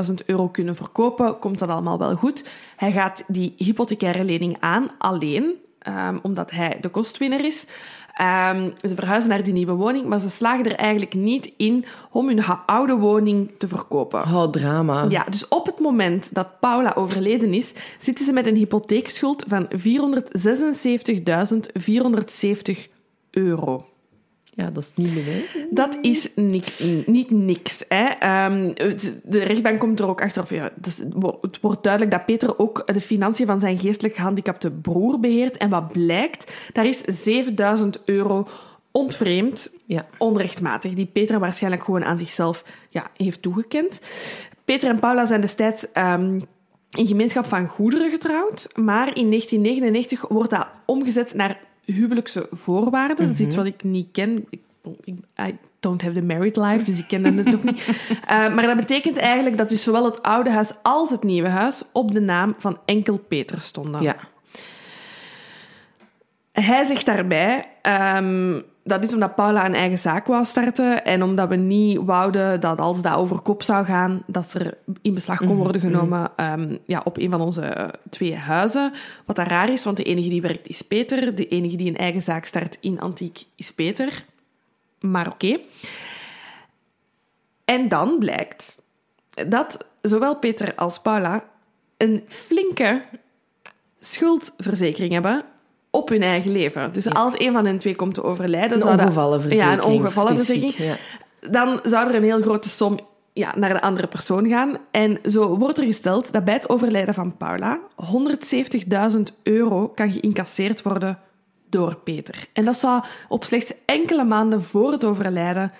Speaker 2: 270.000 euro kunnen verkopen, komt dat allemaal wel goed. Hij gaat die hypothecaire lening aan, alleen, ehm, omdat hij de kostwinner is. Ehm, ze verhuizen naar die nieuwe woning, maar ze slagen er eigenlijk niet in om hun oude woning te verkopen.
Speaker 1: Oh, drama.
Speaker 2: Ja, dus op het moment dat Paula overleden is, zitten ze met een hypotheekschuld van 476.470 euro.
Speaker 1: Ja, dat is niet meer.
Speaker 2: Dat is niks, niet niks. Hè. Ehm, de rechtbank komt er ook achter. Of, ja, het, is- het wordt duidelijk dat Peter ook de financiën van zijn geestelijk gehandicapte broer beheert. En wat blijkt, daar is 7000 euro ontvreemd,
Speaker 1: Ja.
Speaker 2: onrechtmatig, die Peter waarschijnlijk gewoon aan zichzelf ja, heeft toegekend. Peter en Paula zijn destijds ehm, in gemeenschap van goederen getrouwd, maar in 1999 wordt dat omgezet naar huwelijkse voorwaarden. Dat is iets wat ik niet ken. Ik, ik- I don't have the married life, dus ik ken dat nog niet. Eh, maar dat betekent eigenlijk dat dus zowel het oude huis als het nieuwe huis op de naam van enkel Peter stonden.
Speaker 1: Ja.
Speaker 2: Hij zegt daarbij, ehm, dat is omdat Paula een eigen zaak wou starten en omdat we niet wouden dat als dat over kop zou gaan, dat er in beslag kon worden genomen ehm, ja, op een van onze eh, twee huizen. Wat daar raar is, want de enige die werkt is Peter, de enige die een eigen zaak start in Antiek is Peter. Maar oké. En dan blijkt dat zowel Peter als Paula een flinke schuldverzekering hebben op hun eigen leven. Dus als een van hen twee komt te overlijden...
Speaker 1: Een
Speaker 2: zou dat-
Speaker 1: ongevallenverzekering.
Speaker 2: Ja, een ongevallenverzekering.
Speaker 1: Ja.
Speaker 2: Dan zou er een heel grote som ja, naar de andere persoon gaan. En zo wordt er gesteld dat bij het overlijden van Paula 170.000 euro kan geïncasseerd worden door Peter. En dat zou op slechts enkele maanden voor het overlijden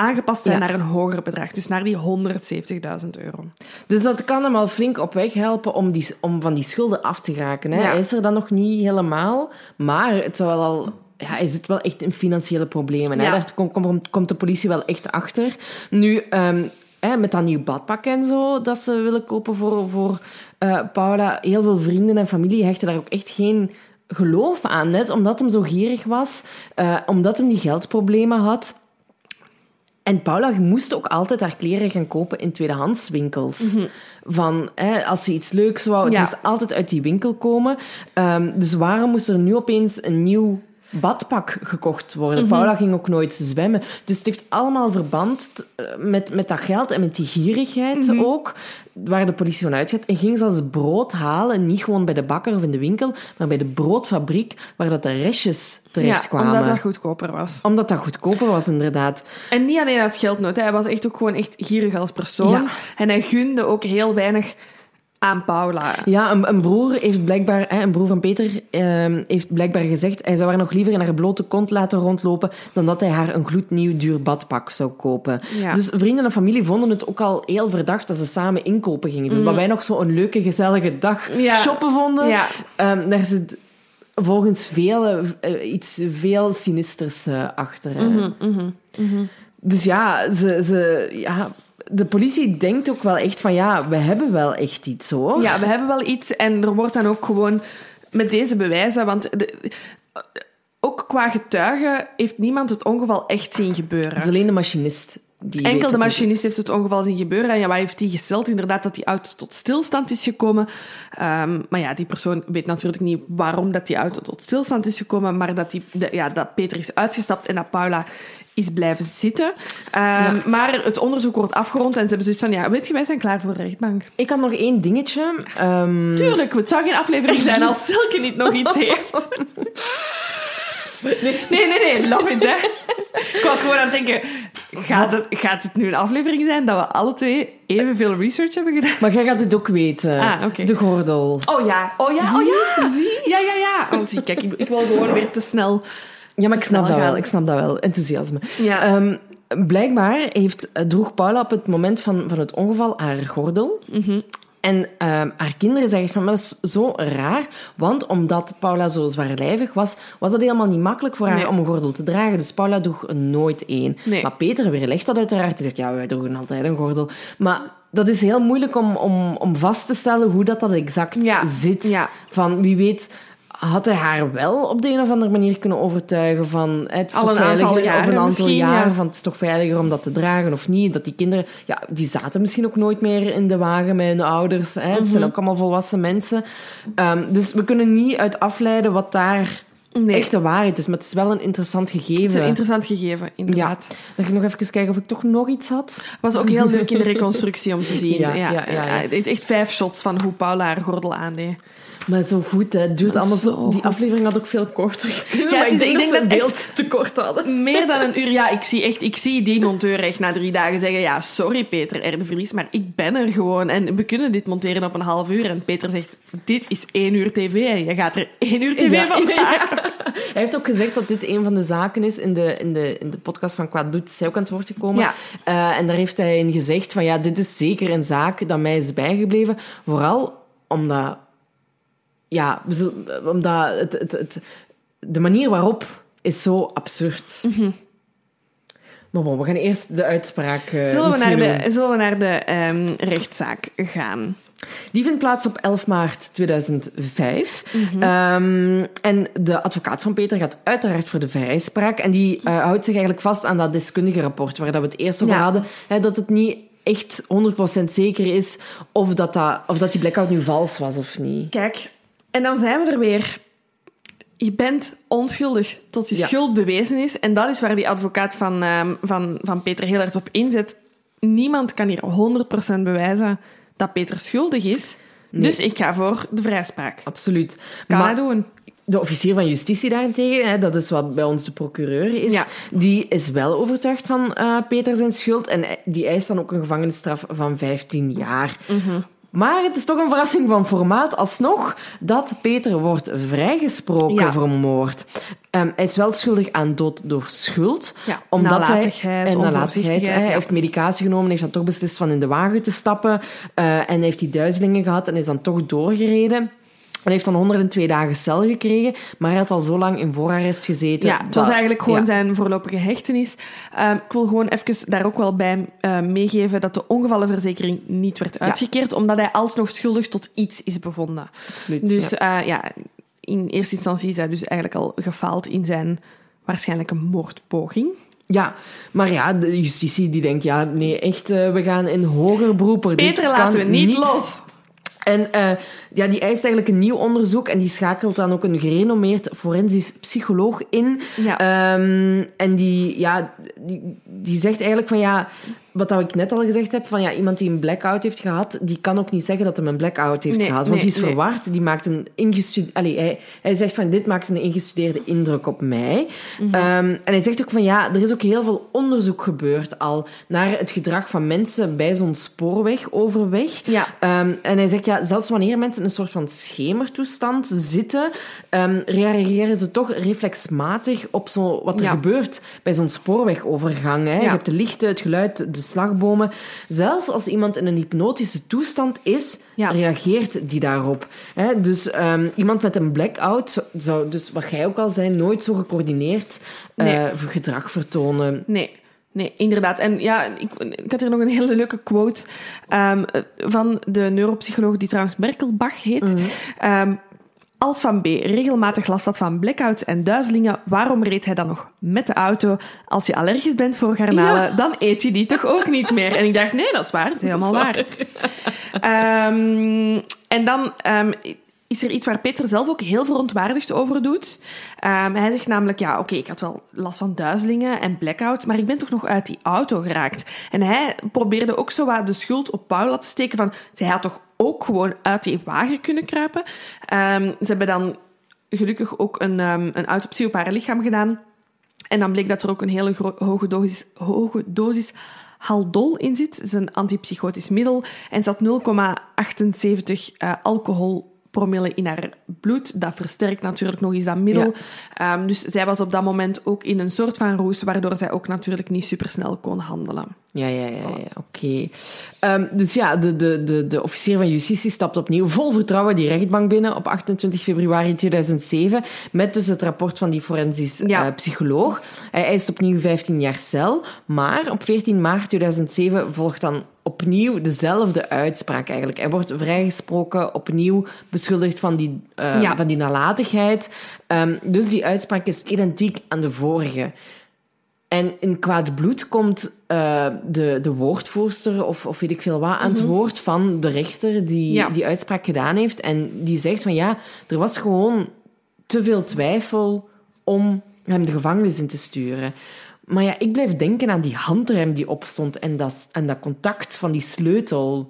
Speaker 2: aangepast zijn
Speaker 1: Ja.
Speaker 2: naar een hoger bedrag. Dus naar die 170.000 euro.
Speaker 1: Dus dat kan hem al flink op weg helpen om, die, om van die schulden af te geraken. Hè.
Speaker 2: Ja.
Speaker 1: Hij is er dan nog niet helemaal, maar het zou wel al... Ja, hij zit wel echt in financiële problemen. Hè.
Speaker 2: Ja.
Speaker 1: Daar komt, komt, komt de politie wel echt achter. Nu, ehm, hè, met dat nieuw badpak en zo dat ze willen kopen voor, voor eh, Paula, heel veel vrienden en familie hechten daar ook echt geen geloof aan. Net omdat hem zo gierig was, eh, omdat hem die geldproblemen had... En Paula moest ook altijd haar kleren gaan kopen in tweedehandswinkels. Van, hè, als ze iets leuks wou, het
Speaker 2: Ja.
Speaker 1: moest altijd uit die winkel komen. Ehm, dus waarom moest er nu opeens een nieuw badpak gekocht worden? Paula ging ook nooit zwemmen. Dus het heeft allemaal verband eh, met, met dat geld en met die gierigheid ook, waar de politie van uitgaat. En ging zelfs brood halen, niet gewoon bij de bakker of in de winkel, maar bij de broodfabriek, waar dat de restjes terechtkwamen.
Speaker 2: omdat dat goedkoper was.
Speaker 1: Omdat dat goedkoper was, inderdaad.
Speaker 2: En niet alleen uit geldnood. Hij was echt ook gewoon echt gierig als persoon.
Speaker 1: Ja.
Speaker 2: En hij gunde ook heel weinig aan Paula.
Speaker 1: Ja, een, een broer heeft blijkbaar, hè, een broer van Peter, ehm, heeft blijkbaar gezegd hij zou haar nog liever in haar blote kont laten rondlopen dan dat hij haar een gloednieuw duur badpak zou kopen.
Speaker 2: Ja.
Speaker 1: Dus vrienden en familie vonden het ook al heel verdacht dat ze samen inkopen gingen doen. Wat wij nog zo een leuke, gezellige dag
Speaker 2: Mm. Ja.
Speaker 1: shoppen vonden.
Speaker 2: Ja.
Speaker 1: Ehm, daar zit volgens velen eh, iets veel sinisters eh, achter. hè.
Speaker 2: Mhm,
Speaker 1: Dus ja, ze, ze, ja, de politie denkt ook wel echt van ja, we hebben wel echt iets hoor.
Speaker 2: Ja, we hebben wel iets. En er wordt dan ook gewoon met deze bewijzen... Want de- ook qua getuigen heeft niemand het ongeval echt zien gebeuren.
Speaker 1: Het is alleen de machinist die
Speaker 2: Enkel de machinist
Speaker 1: is.
Speaker 2: heeft het ongeval zien gebeuren. En ja, wat heeft hij gesteld? Inderdaad, dat die auto tot stilstand is gekomen. Ehm, maar ja, die persoon weet natuurlijk niet waarom dat die auto tot stilstand is gekomen. Maar dat, die, de- ja, dat Peter is uitgestapt en dat Paula is blijven zitten. Ehm, Maar het onderzoek wordt afgerond en ze hebben zoiets van... Ja, weet je, wij zijn klaar voor de rechtbank.
Speaker 1: Ik had nog één dingetje. Ehm,
Speaker 2: Tuurlijk, het zou geen aflevering zijn als Silke niet nog iets *laughs* heeft. Nee, nee, nee, it, hè. Ik was gewoon aan het denken, gaat het, gaat het nu een aflevering zijn dat we alle twee evenveel research hebben gedaan?
Speaker 1: Maar jij gaat het ook weten.
Speaker 2: Ah, oké.
Speaker 1: De gordel.
Speaker 2: Oh ja, oh ja, oh ja. Zie? Ja, ja, ja. Oh, zie, kijk, ik, ik wil gewoon weer te snel.
Speaker 1: Ja, maar ik snap dat
Speaker 2: gaan.
Speaker 1: wel. Ik snap dat wel. Enthousiasme.
Speaker 2: Ja.
Speaker 1: Ehm, blijkbaar heeft, droeg Paula op het moment van, van het ongeval haar gordel. En ehm, haar kinderen zeggen van, maar dat is zo raar, want omdat Paula zo zwaarlijvig was, was dat helemaal niet makkelijk voor haar
Speaker 2: Nee.
Speaker 1: om een gordel te dragen. Dus Paula droeg nooit één.
Speaker 2: Nee.
Speaker 1: Maar Peter weerlegt dat uiteraard. Hij zegt, ja, wij droegen altijd een gordel. Maar dat is heel moeilijk om, om, om vast te stellen hoe dat, dat exact
Speaker 2: Ja.
Speaker 1: zit.
Speaker 2: Ja.
Speaker 1: Van, wie weet... Had hij haar wel op de een of andere manier kunnen overtuigen van het is
Speaker 2: Al
Speaker 1: toch
Speaker 2: een
Speaker 1: veiliger, of
Speaker 2: jaren
Speaker 1: een aantal
Speaker 2: misschien,
Speaker 1: jaar
Speaker 2: ja.
Speaker 1: van het is toch veiliger om dat te dragen of niet. Dat die kinderen, ja, die zaten misschien ook nooit meer in de wagen met hun ouders. Hè. Het
Speaker 2: Mhm.
Speaker 1: zijn ook allemaal volwassen mensen. Ehm, dus we kunnen niet uit afleiden wat daar
Speaker 2: Nee.
Speaker 1: echt de waarheid is. Maar het is wel een interessant gegeven.
Speaker 2: Het is een interessant gegeven, inderdaad.
Speaker 1: Dan ga ik nog even kijken of ik toch nog iets had.
Speaker 2: Was ook heel leuk in de reconstructie om te *laughs* zien.
Speaker 1: Ja,
Speaker 2: Ja,
Speaker 1: ja, ja, ja.
Speaker 2: ja. Echt vijf shots van hoe Paula haar gordel aandeed.
Speaker 1: Maar zo goed, hè. Het duurt allemaal zo...
Speaker 2: zo
Speaker 1: Die aflevering had ook veel korter. *laughs*
Speaker 2: Ja,
Speaker 1: maar ik denk,
Speaker 2: ik
Speaker 1: dat ze beeld te kort hadden. *laughs*
Speaker 2: Meer dan een uur. Ja, ik zie, echt, ik zie die monteur echt na drie dagen zeggen... Ja, sorry Peter R. de Vries, maar ik ben er gewoon. En we kunnen dit monteren op een half uur. En Peter zegt, dit is één uur tv. En je gaat er één uur tv
Speaker 1: Ja,
Speaker 2: van *laughs*
Speaker 1: ja.
Speaker 2: maken.
Speaker 1: Hij heeft ook gezegd dat dit een van de zaken is in de, in de, in de podcast van Kwaad Bloed. Is ook aan het woord gekomen.
Speaker 2: Ja.
Speaker 1: Eh, en daar heeft hij in gezegd van ja, dit is zeker een zaak dat mij is bijgebleven. Vooral omdat... Ja, omdat het, het, het, de manier waarop is zo absurd. Maar bon, we gaan eerst de uitspraak eh
Speaker 2: Zullen we naar
Speaker 1: doen.
Speaker 2: de, zullen we naar de rechtszaak gaan?
Speaker 1: Die vindt plaats op 11 maart 2005.
Speaker 2: Mhm.
Speaker 1: Ehm, en de advocaat van Peter gaat uiteraard voor de vrijspraak. En die eh, houdt zich eigenlijk vast aan dat deskundige rapport waar dat we het eerst over
Speaker 2: Ja.
Speaker 1: hadden. Hè, dat het niet echt 100% zeker is of dat, dat, of dat die blackout nu vals was of niet.
Speaker 2: Kijk, en dan zijn we er weer. Je bent onschuldig tot je
Speaker 1: Ja.
Speaker 2: schuld bewezen is. En dat is waar die advocaat van, ehm, van, van Peter heel hard op inzet. Niemand kan hier 100% bewijzen dat Peter schuldig is. Dus ik ga voor de vrijspraak.
Speaker 1: Absoluut.
Speaker 2: Kan
Speaker 1: Maar-
Speaker 2: doen.
Speaker 1: De officier van justitie daarentegen, hè, dat is wat bij ons de procureur is,
Speaker 2: Ja.
Speaker 1: die is wel overtuigd van eh, Peter zijn schuld en die eist dan ook een gevangenisstraf van 15 jaar.
Speaker 2: Mhm.
Speaker 1: Maar het is toch een verrassing van formaat alsnog dat Peter wordt vrijgesproken
Speaker 2: Ja.
Speaker 1: voor moord. Ehm, hij is wel schuldig aan dood door schuld.
Speaker 2: Ja,
Speaker 1: omdat
Speaker 2: nalatigheid,
Speaker 1: hij, en nalatigheid. Hij
Speaker 2: ja.
Speaker 1: heeft medicatie genomen, heeft dan toch beslist van in de wagen te stappen. eh, en heeft die duizelingen gehad en is dan toch doorgereden. En heeft dan 102 dagen cel gekregen, maar hij had al zo lang in voorarrest gezeten.
Speaker 2: Ja, het was
Speaker 1: dat-
Speaker 2: eigenlijk gewoon
Speaker 1: ja.
Speaker 2: zijn voorlopige hechtenis. Ehm, ik wil gewoon even daar ook wel bij eh, meegeven dat de ongevallenverzekering niet werd uitgekeerd, omdat hij alsnog schuldig tot iets is bevonden.
Speaker 1: Absoluut,
Speaker 2: Dus
Speaker 1: ja.
Speaker 2: ja. ja, in eerste instantie is hij dus eigenlijk al gefaald in zijn waarschijnlijke moordpoging.
Speaker 1: Ja, maar ja, de justitie die denkt, ja, nee, echt, eh, we gaan in hoger beroep. Kan
Speaker 2: laten we niet los.
Speaker 1: En eh, ja, die eist eigenlijk een nieuw onderzoek en die schakelt dan ook een gerenommeerd forensisch psycholoog in.
Speaker 2: Ja.
Speaker 1: Ehm, en die, ja, die, die zegt eigenlijk van ja, wat dat ik net al gezegd heb, van ja, iemand die een blackout heeft gehad, die kan ook niet zeggen dat hij een blackout heeft
Speaker 2: Nee,
Speaker 1: gehad. Want
Speaker 2: nee,
Speaker 1: die is
Speaker 2: nee.
Speaker 1: verward, die maakt een ingestudeerde... Allee, hij, hij zegt van dit maakt een ingestudeerde indruk op mij.
Speaker 2: Mhm.
Speaker 1: Ehm, en hij zegt ook van ja, er is ook heel veel onderzoek gebeurd al naar het gedrag van mensen bij zo'n spoorwegoverweg.
Speaker 2: Ja.
Speaker 1: Ehm, en hij zegt, ja, zelfs wanneer mensen in een soort van schemertoestand zitten, ehm, reageren ze toch reflexmatig op zo, wat er
Speaker 2: Ja.
Speaker 1: gebeurt bij zo'n spoorwegovergang. Hè. Je hebt de lichten, het geluid, de slagbomen. Zelfs als iemand in een hypnotische toestand is,
Speaker 2: Ja.
Speaker 1: reageert die daarop. Hè. Dus ehm, iemand met een blackout zou- dus wat jij ook al zei, nooit zo gecoördineerd eh, gedrag vertonen.
Speaker 2: Nee, nee, inderdaad. En ja, ik, ik had hier nog een hele leuke quote ehm, van de neuropsycholoog die trouwens Merkelbach heet. Ehm, als Van B regelmatig last had van blackouts en duizelingen, waarom reed hij dan nog met de auto? Als je allergisch bent voor garnalen,
Speaker 1: Ja.
Speaker 2: dan eet je die toch ook niet meer? En ik dacht, nee, dat is waar. Dat is helemaal waar. Ehm, en dan ehm, is er iets waar Peter zelf ook heel verontwaardigd over doet. Ehm, hij zegt namelijk, ja, oké, ik had wel last van duizelingen en blackouts, maar ik ben toch nog uit die auto geraakt. En hij probeerde ook zo wat de schuld op Paula te steken van, zij had toch ook gewoon uit die wagen kunnen kruipen. Ehm, ze hebben dan gelukkig ook een, ehm, een autopsie op haar lichaam gedaan. En dan bleek dat er ook een hele hoge dosis, hoge dosis Haldol in zit. Dat is een antipsychotisch middel. En zat 0,78 eh, alcohol promille in haar bloed. Dat versterkt natuurlijk nog eens dat middel. Ehm, dus zij was op dat moment ook in een soort van roes, waardoor zij ook natuurlijk niet supersnel kon handelen.
Speaker 1: Ja, ja, ja, ja oké. Ehm, dus ja, de, de, de, de officier van justitie stapt opnieuw vol vertrouwen die rechtbank binnen op 28 februari 2007 met dus het rapport van die forensisch
Speaker 2: Ja.
Speaker 1: eh, psycholoog. Hij eist opnieuw 15 jaar cel, maar op 14 maart 2007 volgt dan opnieuw dezelfde uitspraak eigenlijk. Hij wordt vrijgesproken, opnieuw beschuldigd van die, eh,
Speaker 2: Ja.
Speaker 1: van die nalatigheid. Ehm, dus die uitspraak is identiek aan de vorige. En in kwaad bloed komt eh, de, de woordvoerster, of, of weet ik veel wat, aan het woord van de rechter die
Speaker 2: Ja.
Speaker 1: die uitspraak gedaan heeft. En die zegt van ja, er was gewoon te veel twijfel om hem de gevangenis in te sturen. Maar ja, ik blijf denken aan die handrem die opstond en dat, en dat contact van die sleutel.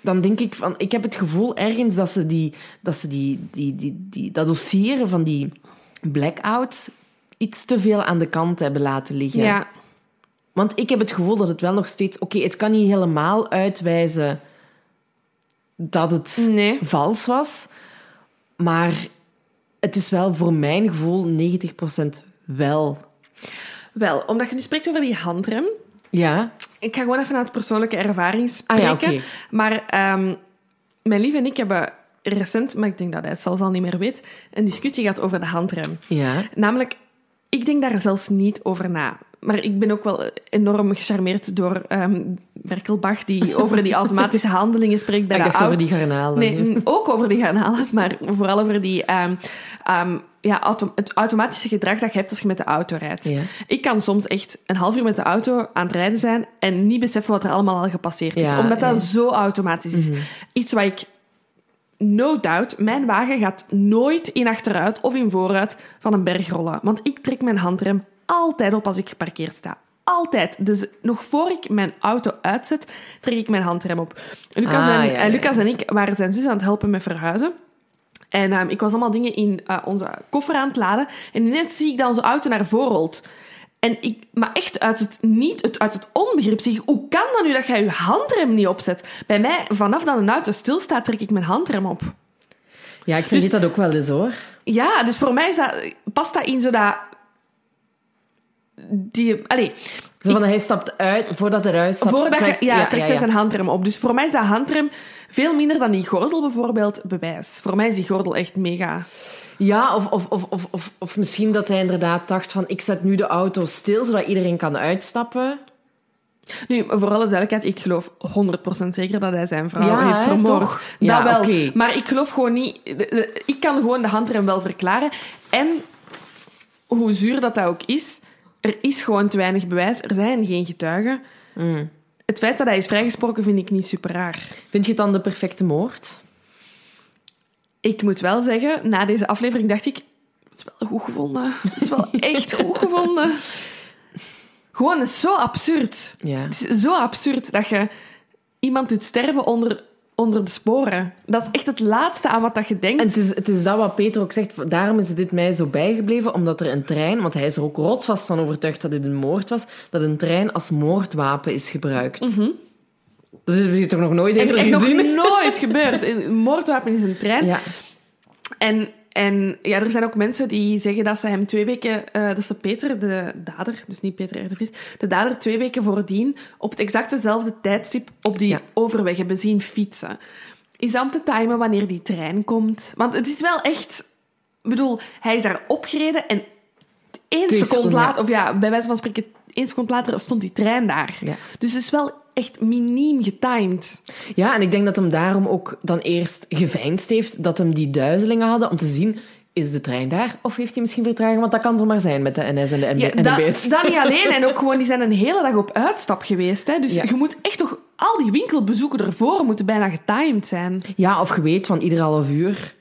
Speaker 1: Dan denk ik van, ik heb het gevoel ergens dat ze, die, dat, ze die, die, die, die, dat dossier van die blackouts iets te veel aan de kant hebben laten liggen.
Speaker 2: Ja.
Speaker 1: Want ik heb het gevoel dat het wel nog steeds... Oké, het kan niet helemaal uitwijzen dat het
Speaker 2: Nee.
Speaker 1: vals was. Maar het is wel voor mijn gevoel 90% wel.
Speaker 2: Wel, omdat je nu spreekt over die handrem.
Speaker 1: Ja?
Speaker 2: Ik ga gewoon even naar het persoonlijke ervaring
Speaker 1: Ah
Speaker 2: spreken.
Speaker 1: ja, oké.
Speaker 2: Maar ehm, mijn lief en ik hebben recent, maar ik denk dat hij het zelfs al niet meer weet, een discussie gehad over de handrem.
Speaker 1: Ja.
Speaker 2: Namelijk, ik denk daar zelfs niet over na. Maar ik ben ook wel enorm gecharmeerd door ehm Berkelbach, die *laughs* over die automatische handelingen spreekt bij
Speaker 1: ik
Speaker 2: de
Speaker 1: dacht over die garnalen.
Speaker 2: Nee, *laughs* ook over die garnalen, maar vooral over die, ehm, ehm, ja, auto- het automatische gedrag dat je hebt als je met de auto rijdt.
Speaker 1: Ja.
Speaker 2: Ik kan soms echt een half uur met de auto aan het rijden zijn en niet beseffen wat er allemaal al gepasseerd is.
Speaker 1: Ja,
Speaker 2: omdat dat
Speaker 1: ja.
Speaker 2: zo automatisch is. Iets wat ik... No doubt, mijn wagen gaat nooit in achteruit of in vooruit van een berg rollen. Want ik trek mijn handrem altijd op als ik geparkeerd sta. Altijd. Dus nog voor ik mijn auto uitzet, trek ik mijn handrem op. Lucas,
Speaker 1: Ah,
Speaker 2: en,
Speaker 1: ja,
Speaker 2: eh,
Speaker 1: ja.
Speaker 2: Lucas en ik waren zijn zus aan het helpen met verhuizen. En ehm, ik was allemaal dingen in eh, onze koffer aan het laden. En ineens zie ik dat onze auto naar voren rolt. En ik, maar echt uit het niet, het, uit het onbegrip zeg ik, hoe kan dat nu dat jij je handrem niet opzet? Bij mij, vanaf dat een auto stilstaat, trek ik mijn handrem op.
Speaker 1: Ja, ik vind
Speaker 2: Dus-
Speaker 1: dat ook wel eens hoor.
Speaker 2: Ja, dus voor mij is dat, past dat in zo dat... Die, allez,
Speaker 1: Zo van, hij stapt uit, voordat hij eruit stapt...
Speaker 2: voordat je,
Speaker 1: trekt-
Speaker 2: ja, trekt hij zijn handrem op. Dus voor mij is dat handrem veel minder dan die gordel bijvoorbeeld bewijs. Voor mij is die gordel echt mega...
Speaker 1: Ja, of, of, of, of, of, misschien dat hij inderdaad dacht van... Ik zet nu de auto stil, zodat iedereen kan uitstappen.
Speaker 2: Nu, voor alle duidelijkheid, ik geloof 100% zeker dat hij zijn vrouw
Speaker 1: Ja,
Speaker 2: heeft vermoord.
Speaker 1: toch? Ja,
Speaker 2: dat wel.
Speaker 1: oké.
Speaker 2: Maar ik geloof gewoon niet... Ik kan gewoon de handrem wel verklaren. En hoe zuur dat dat ook is, er is gewoon te weinig bewijs. Er zijn geen getuigen.
Speaker 1: Mm.
Speaker 2: Het feit dat hij is vrijgesproken vind ik niet super raar.
Speaker 1: Vind je het dan de perfecte moord?
Speaker 2: Ik moet wel zeggen, na deze aflevering dacht ik... Het is wel goed gevonden. Het is wel *laughs* echt goed gevonden. Gewoon, het is zo absurd.
Speaker 1: Ja.
Speaker 2: Het is zo absurd dat je iemand doet sterven onder, onder de sporen. Dat is echt het laatste aan wat dat je denkt.
Speaker 1: En het is, het is dat wat Peter ook zegt. Daarom is dit mij zo bijgebleven, omdat er een trein... Want hij is er ook rotsvast van overtuigd dat dit een moord was. Dat een trein als moordwapen is gebruikt. Dat heb je toch nog nooit eerder
Speaker 2: nog
Speaker 1: gezien?
Speaker 2: nooit gebeurd. Een moordwapen is een trein.
Speaker 1: Ja.
Speaker 2: En, en ja, er zijn ook mensen die zeggen dat ze hem twee weken... eh, dat ze Peter, de dader, dus niet Peter R. de dader twee weken voordien op het exact dezelfde tijdstip op die
Speaker 1: Ja.
Speaker 2: overweg hebben zien fietsen. Is dat om te timen wanneer die trein komt? Want het is wel echt... Ik bedoel, hij is daar opgereden en één seconde later... Of ja, bij wijze van spreken, één seconde later stond die trein daar.
Speaker 1: Ja.
Speaker 2: Dus het is wel echt miniem getimed.
Speaker 1: ja, en ik denk dat hem daarom ook dan eerst geveinsd heeft dat hem die duizelingen hadden om te zien... Is de trein daar? Of heeft hij misschien vertraging? Want dat kan zomaar zijn met de NS en de MB
Speaker 2: Ja,
Speaker 1: en de
Speaker 2: dat, niet alleen. *laughs* En ook gewoon, die zijn een hele dag op uitstap geweest. Hè. Dus
Speaker 1: Ja.
Speaker 2: je moet echt toch... Al die winkelbezoeken ervoor moeten bijna getimed zijn.
Speaker 1: Ja, of je weet van ieder half uur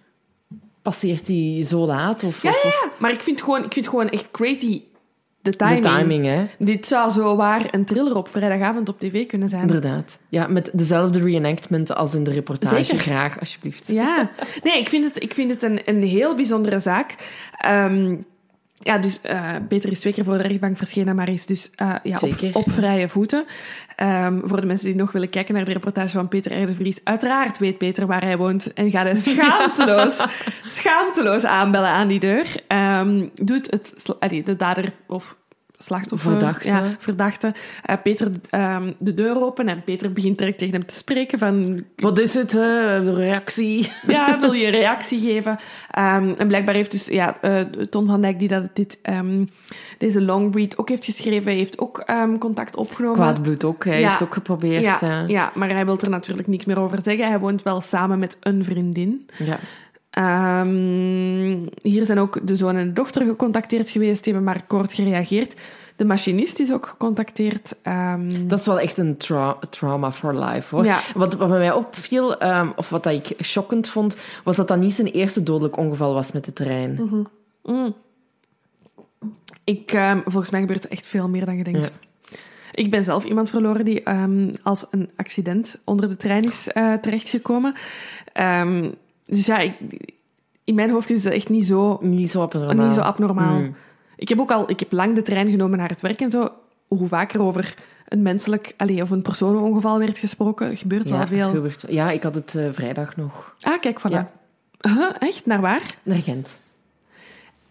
Speaker 1: passeert hij zo laat. Of,
Speaker 2: Ja,
Speaker 1: of,
Speaker 2: ja, ja. Maar ik vind, gewoon, ik vind gewoon echt crazy de timing.
Speaker 1: de timing, hè.
Speaker 2: Dit zou zo waar een thriller op vrijdagavond op tv kunnen zijn.
Speaker 1: Inderdaad. Ja, met dezelfde reenactment als in de reportage.
Speaker 2: Zeker.
Speaker 1: Graag, alsjeblieft.
Speaker 2: Ja. *laughs* Nee, ik vind het, ik vind het een, een heel bijzondere zaak. Ehm, ja, dus eh, Peter is twee keer voor de rechtbank verschenen, maar is dus eh, ja, op, op vrije voeten. Ehm, voor de mensen die nog willen kijken naar de reportage van Peter R. de Vries, uiteraard weet Peter waar hij woont en gaat hij *laughs* schaamteloos, schaamteloos aanbellen aan die deur. Ehm, doet het, de dader of slachtoffer,
Speaker 1: Verdachte.
Speaker 2: ja, verdachte, eh, Peter ehm, de deur open en Peter begint direct tegen hem te spreken van
Speaker 1: Wat is het, hè? Reactie? *laughs*
Speaker 2: ja, wil je een reactie geven? Ehm, en blijkbaar heeft dus ja, eh, Ton van Dijk, die dat dit, ehm, deze longread ook heeft geschreven, heeft ook contact opgenomen.
Speaker 1: Kwaad bloed ook. Hij
Speaker 2: Ja.
Speaker 1: heeft ook geprobeerd.
Speaker 2: ja,
Speaker 1: Ja.
Speaker 2: ja, maar hij wil er natuurlijk niks meer over zeggen. Hij woont wel samen met een vriendin.
Speaker 1: Ja.
Speaker 2: Ehm, hier zijn ook de zoon en de dochter gecontacteerd geweest. Die hebben maar kort gereageerd. De machinist is ook gecontacteerd. Ehm,
Speaker 1: Dat is wel echt een tra- trauma for life, hoor.
Speaker 2: Ja.
Speaker 1: Wat, wat bij mij opviel, ehm, of wat dat ik shockend vond, was dat dat niet zijn eerste dodelijk ongeval was met de trein.
Speaker 2: mm. ik, volgens mij gebeurt er echt veel meer dan je denkt. Ik ben zelf iemand verloren die als een accident onder de trein is eh, terechtgekomen. Dus ja, ik, in mijn hoofd is dat echt niet zo,
Speaker 1: Niet zo abnormaal.
Speaker 2: niet zo abnormaal.
Speaker 1: Mm.
Speaker 2: Ik heb ook al ik heb lang de trein genomen naar het werk en zo. Hoe vaker over een menselijk allee, of een personenongeval werd gesproken, gebeurt
Speaker 1: Ja,
Speaker 2: wel veel.
Speaker 1: gebeurt- ja, ik had het eh, vrijdag nog.
Speaker 2: Ah, kijk, voilà.
Speaker 1: Ja.
Speaker 2: Huh, echt? Naar waar?
Speaker 1: Naar Gent.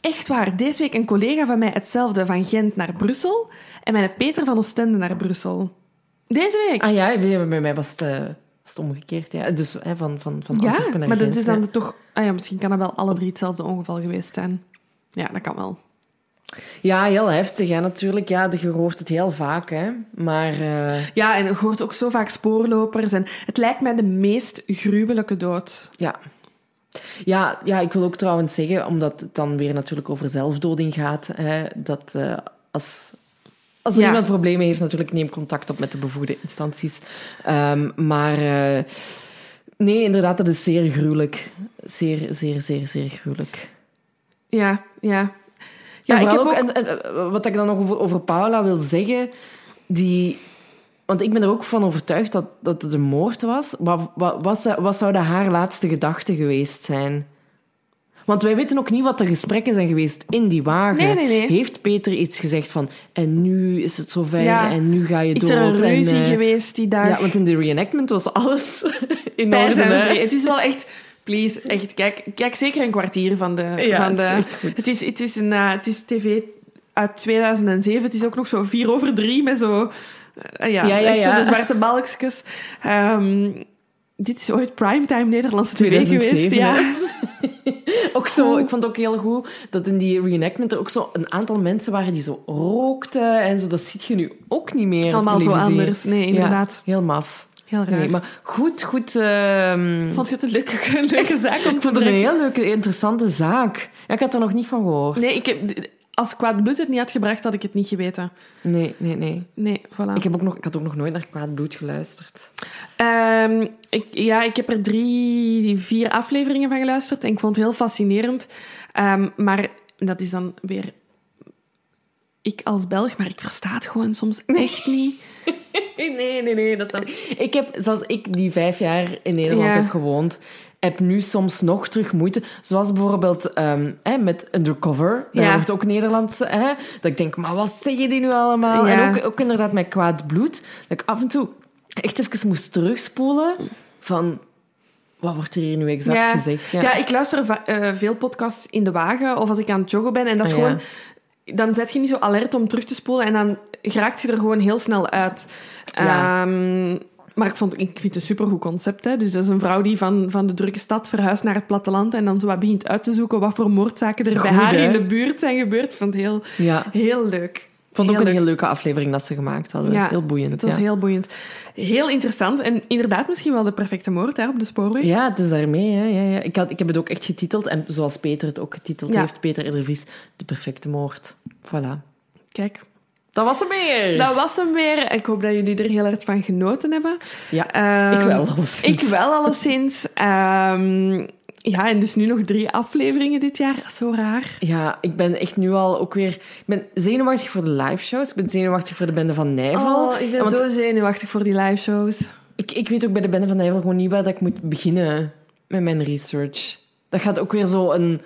Speaker 2: Echt waar. Deze week een collega van mij hetzelfde van Gent naar Brussel en mijn Peter van Oostende naar Brussel. Deze week?
Speaker 1: Ah ja, bij bij mij was het, eh, was het omgekeerd. Ja. Dus hè, van, van, van
Speaker 2: ja,
Speaker 1: Antwerpen naar
Speaker 2: maar dat is dan
Speaker 1: ja.
Speaker 2: toch... Ah ja, misschien kan dat wel alle drie hetzelfde ongeval geweest zijn. Ja, dat kan wel.
Speaker 1: Ja, heel heftig hè, natuurlijk. Ja, je hoort het heel vaak, hè. Maar eh,
Speaker 2: Ja, en je hoort ook zo vaak spoorlopers. En het lijkt mij de meest gruwelijke dood.
Speaker 1: ja. Ja, ja, ik wil ook trouwens zeggen, omdat het dan weer natuurlijk over zelfdoding gaat, hè, dat eh, als, als er
Speaker 2: Ja.
Speaker 1: iemand problemen heeft, natuurlijk neem contact op met de bevoegde instanties. Ehm, maar eh, nee, inderdaad, dat is zeer gruwelijk. Zeer, zeer, zeer, zeer gruwelijk.
Speaker 2: Ja, ja.
Speaker 1: Ja,
Speaker 2: ik heb
Speaker 1: ook. En, en, eh, wat ik dan nog over, over Paula wil zeggen, die... Want ik ben er ook van overtuigd dat, dat het een moord was. Maar wat, wat, zou- wat zouden haar laatste gedachten geweest zijn? Want wij weten ook niet wat de gesprekken zijn geweest in die wagen.
Speaker 2: Nee, nee, nee.
Speaker 1: Heeft Peter iets gezegd van... En nu is het zover
Speaker 2: Ja.
Speaker 1: en nu ga je
Speaker 2: Is
Speaker 1: dood.
Speaker 2: er een
Speaker 1: en,
Speaker 2: ruzie
Speaker 1: eh,
Speaker 2: geweest die dag?
Speaker 1: Ja, want in de reenactment was alles *laughs* in orde.
Speaker 2: Het is wel echt... Please, echt, kijk, kijk zeker een kwartier van de...
Speaker 1: Ja,
Speaker 2: van
Speaker 1: het
Speaker 2: de
Speaker 1: is echt goed.
Speaker 2: Het is, het is, een, eh, het is tv uit 2007. Het is ook nog zo vier over drie met zo... eh, ja,
Speaker 1: Ja, ja,
Speaker 2: echt zo de zwarte balkjes. Ehm, dit is ooit primetime Nederlandse tv
Speaker 1: 2007,
Speaker 2: geweest, ja. *laughs* *laughs*
Speaker 1: Ook zo, ik vond het ook heel goed dat in die reenactment er ook zo een aantal mensen waren die zo rookten en zo. Dat ziet je nu ook niet meer
Speaker 2: Allemaal zo anders. Nee, inderdaad.
Speaker 1: Ja, heel maf.
Speaker 2: Heel raar.
Speaker 1: Nee, maar goed, goed. ehm,
Speaker 2: Vond je het een leuke, een *laughs* leuke zaak om
Speaker 1: ik
Speaker 2: te
Speaker 1: vond het een heel leuke, interessante zaak. Ja, ik had er nog niet van gehoord.
Speaker 2: Nee, ik heb, als Kwaad Bloed het niet had gebracht, had ik het niet geweten.
Speaker 1: Nee, nee, nee.
Speaker 2: Nee, voilà.
Speaker 1: Ik, heb ook nog, ik had ook nog nooit naar Kwaad Bloed geluisterd.
Speaker 2: Ehm, ik, ja, ik heb er drie, vier afleveringen van geluisterd en ik vond het heel fascinerend. Ehm, maar dat is dan weer ik als Belg, maar ik versta het gewoon soms echt niet. *laughs*
Speaker 1: Nee, nee, nee, dat snap ik. Ik heb, zoals ik die vijf jaar in Nederland
Speaker 2: Ja.
Speaker 1: heb gewoond, heb nu soms nog terug moeite. Zoals bijvoorbeeld ehm, hè, met Undercover. Dat
Speaker 2: Ja.
Speaker 1: wordt ook Nederlands. Hè, dat ik denk, maar wat zeggen die nu allemaal?
Speaker 2: Ja.
Speaker 1: En ook, ook inderdaad met Kwaad Bloed. Dat ik af en toe echt even moest terugspoelen van... Wat wordt er hier nu exact
Speaker 2: ja.
Speaker 1: gezegd?
Speaker 2: Ja. ik luister eh, veel podcasts in de wagen of als ik aan het joggen ben. En dat is
Speaker 1: Ah, ja.
Speaker 2: gewoon... Dan zet je niet zo alert om terug te spoelen en dan geraakt je er gewoon heel snel uit.
Speaker 1: Ja.
Speaker 2: Maar ik, vond, ik vind het een supergoed concept. Hè? Dus dat is een vrouw die van, van de drukke stad verhuist naar het platteland en dan zo wat begint uit te zoeken wat voor moordzaken er bij haar
Speaker 1: hè?
Speaker 2: in de buurt zijn gebeurd. Ik vond het heel,
Speaker 1: Ja.
Speaker 2: heel leuk.
Speaker 1: Ik vond het ook een heel leuke aflevering dat ze gemaakt hadden.
Speaker 2: Ja,
Speaker 1: heel boeiend.
Speaker 2: Het was
Speaker 1: ja.
Speaker 2: heel boeiend. Heel interessant. En inderdaad misschien wel de perfecte moord hè, op de spoorweg.
Speaker 1: Ja, het is daarmee. Hè. Ja, ja. Ik, had, ik heb het ook echt getiteld. En zoals Peter het ook getiteld
Speaker 2: Ja.
Speaker 1: heeft, Peter Edervries, de perfecte moord. Voilà.
Speaker 2: Kijk,
Speaker 1: Dat was hem weer.
Speaker 2: dat was hem weer. Ik hoop dat jullie er heel erg van genoten hebben.
Speaker 1: Ja,
Speaker 2: Ehm,
Speaker 1: ik wel. alleszins.
Speaker 2: Ik wel, alleszins. Ehm, ja, en dus nu nog drie afleveringen dit jaar. Zo raar.
Speaker 1: Ja, ik ben echt nu al ook weer... Ik ben zenuwachtig voor de live shows. Ik ben zenuwachtig voor de Bende van Nijvel.
Speaker 2: Oh, ik ben
Speaker 1: want
Speaker 2: zo zenuwachtig voor die live shows.
Speaker 1: Ik, ik weet ook bij de Bende van Nijvel gewoon niet waar dat ik moet beginnen met mijn research. Dat gaat ook weer zo een...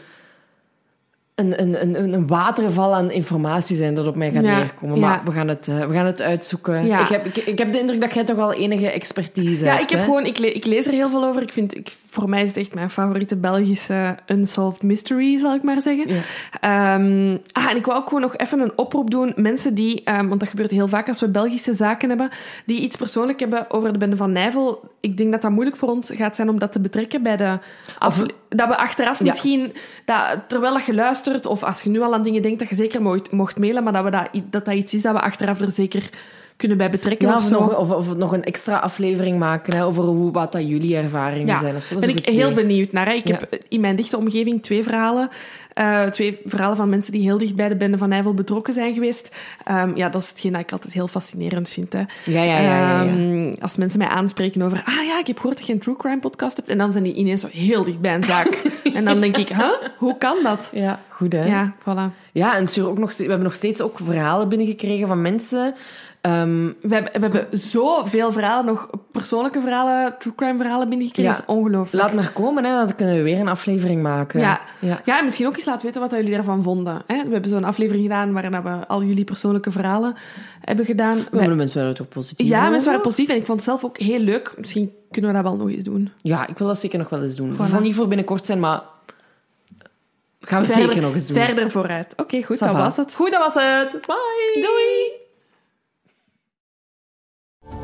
Speaker 1: een, een, een, een waterval aan informatie zijn dat op mij gaat
Speaker 2: Ja,
Speaker 1: neerkomen.
Speaker 2: ja.
Speaker 1: Maar we gaan, het, eh, we gaan het uitzoeken.
Speaker 2: Ja.
Speaker 1: Ik, heb, ik, ik heb de indruk dat jij toch wel enige expertise
Speaker 2: Ja,
Speaker 1: hebt.
Speaker 2: ik, heb
Speaker 1: hè?
Speaker 2: gewoon, ik, le- ik lees er heel veel over. Ik vind, ik, voor mij is het echt mijn favoriete Belgische unsolved mystery, zal ik maar zeggen.
Speaker 1: Ja.
Speaker 2: Ehm, ah, en ik wou ook gewoon nog even een oproep doen. Mensen die, ehm, want dat gebeurt heel vaak als we Belgische zaken hebben, die iets persoonlijk hebben over de bende van Nijvel. Ik denk dat dat moeilijk voor ons gaat zijn om dat te betrekken bij de... dat we achteraf
Speaker 1: Ja.
Speaker 2: misschien, dat, terwijl dat je luistert, of als je nu al aan dingen denkt, dat je zeker mocht, mocht mailen, maar dat, we dat, dat dat iets is dat we achteraf er zeker kunnen bij betrekken
Speaker 1: Ja,
Speaker 2: of
Speaker 1: nog, of, of nog een extra aflevering maken hè, over hoe, wat dat jullie ervaringen
Speaker 2: Ja,
Speaker 1: zijn. Dat
Speaker 2: ben ik heel benieuwd naar. Hè. Ik heb in mijn dichte omgeving twee verhalen. eh, twee verhalen van mensen die heel dicht bij de bende van Nijvel betrokken zijn geweest. Ehm, ja, dat is hetgeen dat ik altijd heel fascinerend vind. Hè.
Speaker 1: Ja, ja, ja.
Speaker 2: Ehm, als mensen mij aanspreken over... Ah ja, ik heb gehoord dat je een true crime podcast hebt. En dan zijn die ineens zo heel dicht bij een zaak. *laughs* en dan denk ik, huh? hoe kan dat?
Speaker 1: Ja, goed hè.
Speaker 2: Ja, voilà.
Speaker 1: Ja, en stuur ook nog steeds, we hebben nog steeds ook verhalen binnengekregen van mensen. Ehm,
Speaker 2: We hebben, we hebben zoveel verhalen, nog persoonlijke verhalen, true crime verhalen binnengekregen.
Speaker 1: Ja.
Speaker 2: Dat is ongelooflijk.
Speaker 1: laat maar komen, hè, dan kunnen we weer een aflevering maken.
Speaker 2: Ja.
Speaker 1: ja.
Speaker 2: Ja, en misschien ook eens laten weten wat jullie daarvan vonden. Hè? We hebben zo'n aflevering gedaan waarin we al jullie persoonlijke verhalen hebben gedaan.
Speaker 1: Maar
Speaker 2: Wij-
Speaker 1: de mensen waren toch positief
Speaker 2: ja,
Speaker 1: over?
Speaker 2: mensen waren positief en ik vond het zelf ook heel leuk. Misschien kunnen we dat wel nog eens doen.
Speaker 1: Ja, ik wil dat zeker nog wel eens doen. Het
Speaker 2: Voilà.
Speaker 1: zal niet voor binnenkort zijn, maar gaan we
Speaker 2: Verder-
Speaker 1: zeker nog eens doen.
Speaker 2: Verder vooruit. Oké, goed, dat was het.
Speaker 1: Goed, dat was het. Bye.
Speaker 2: Doei!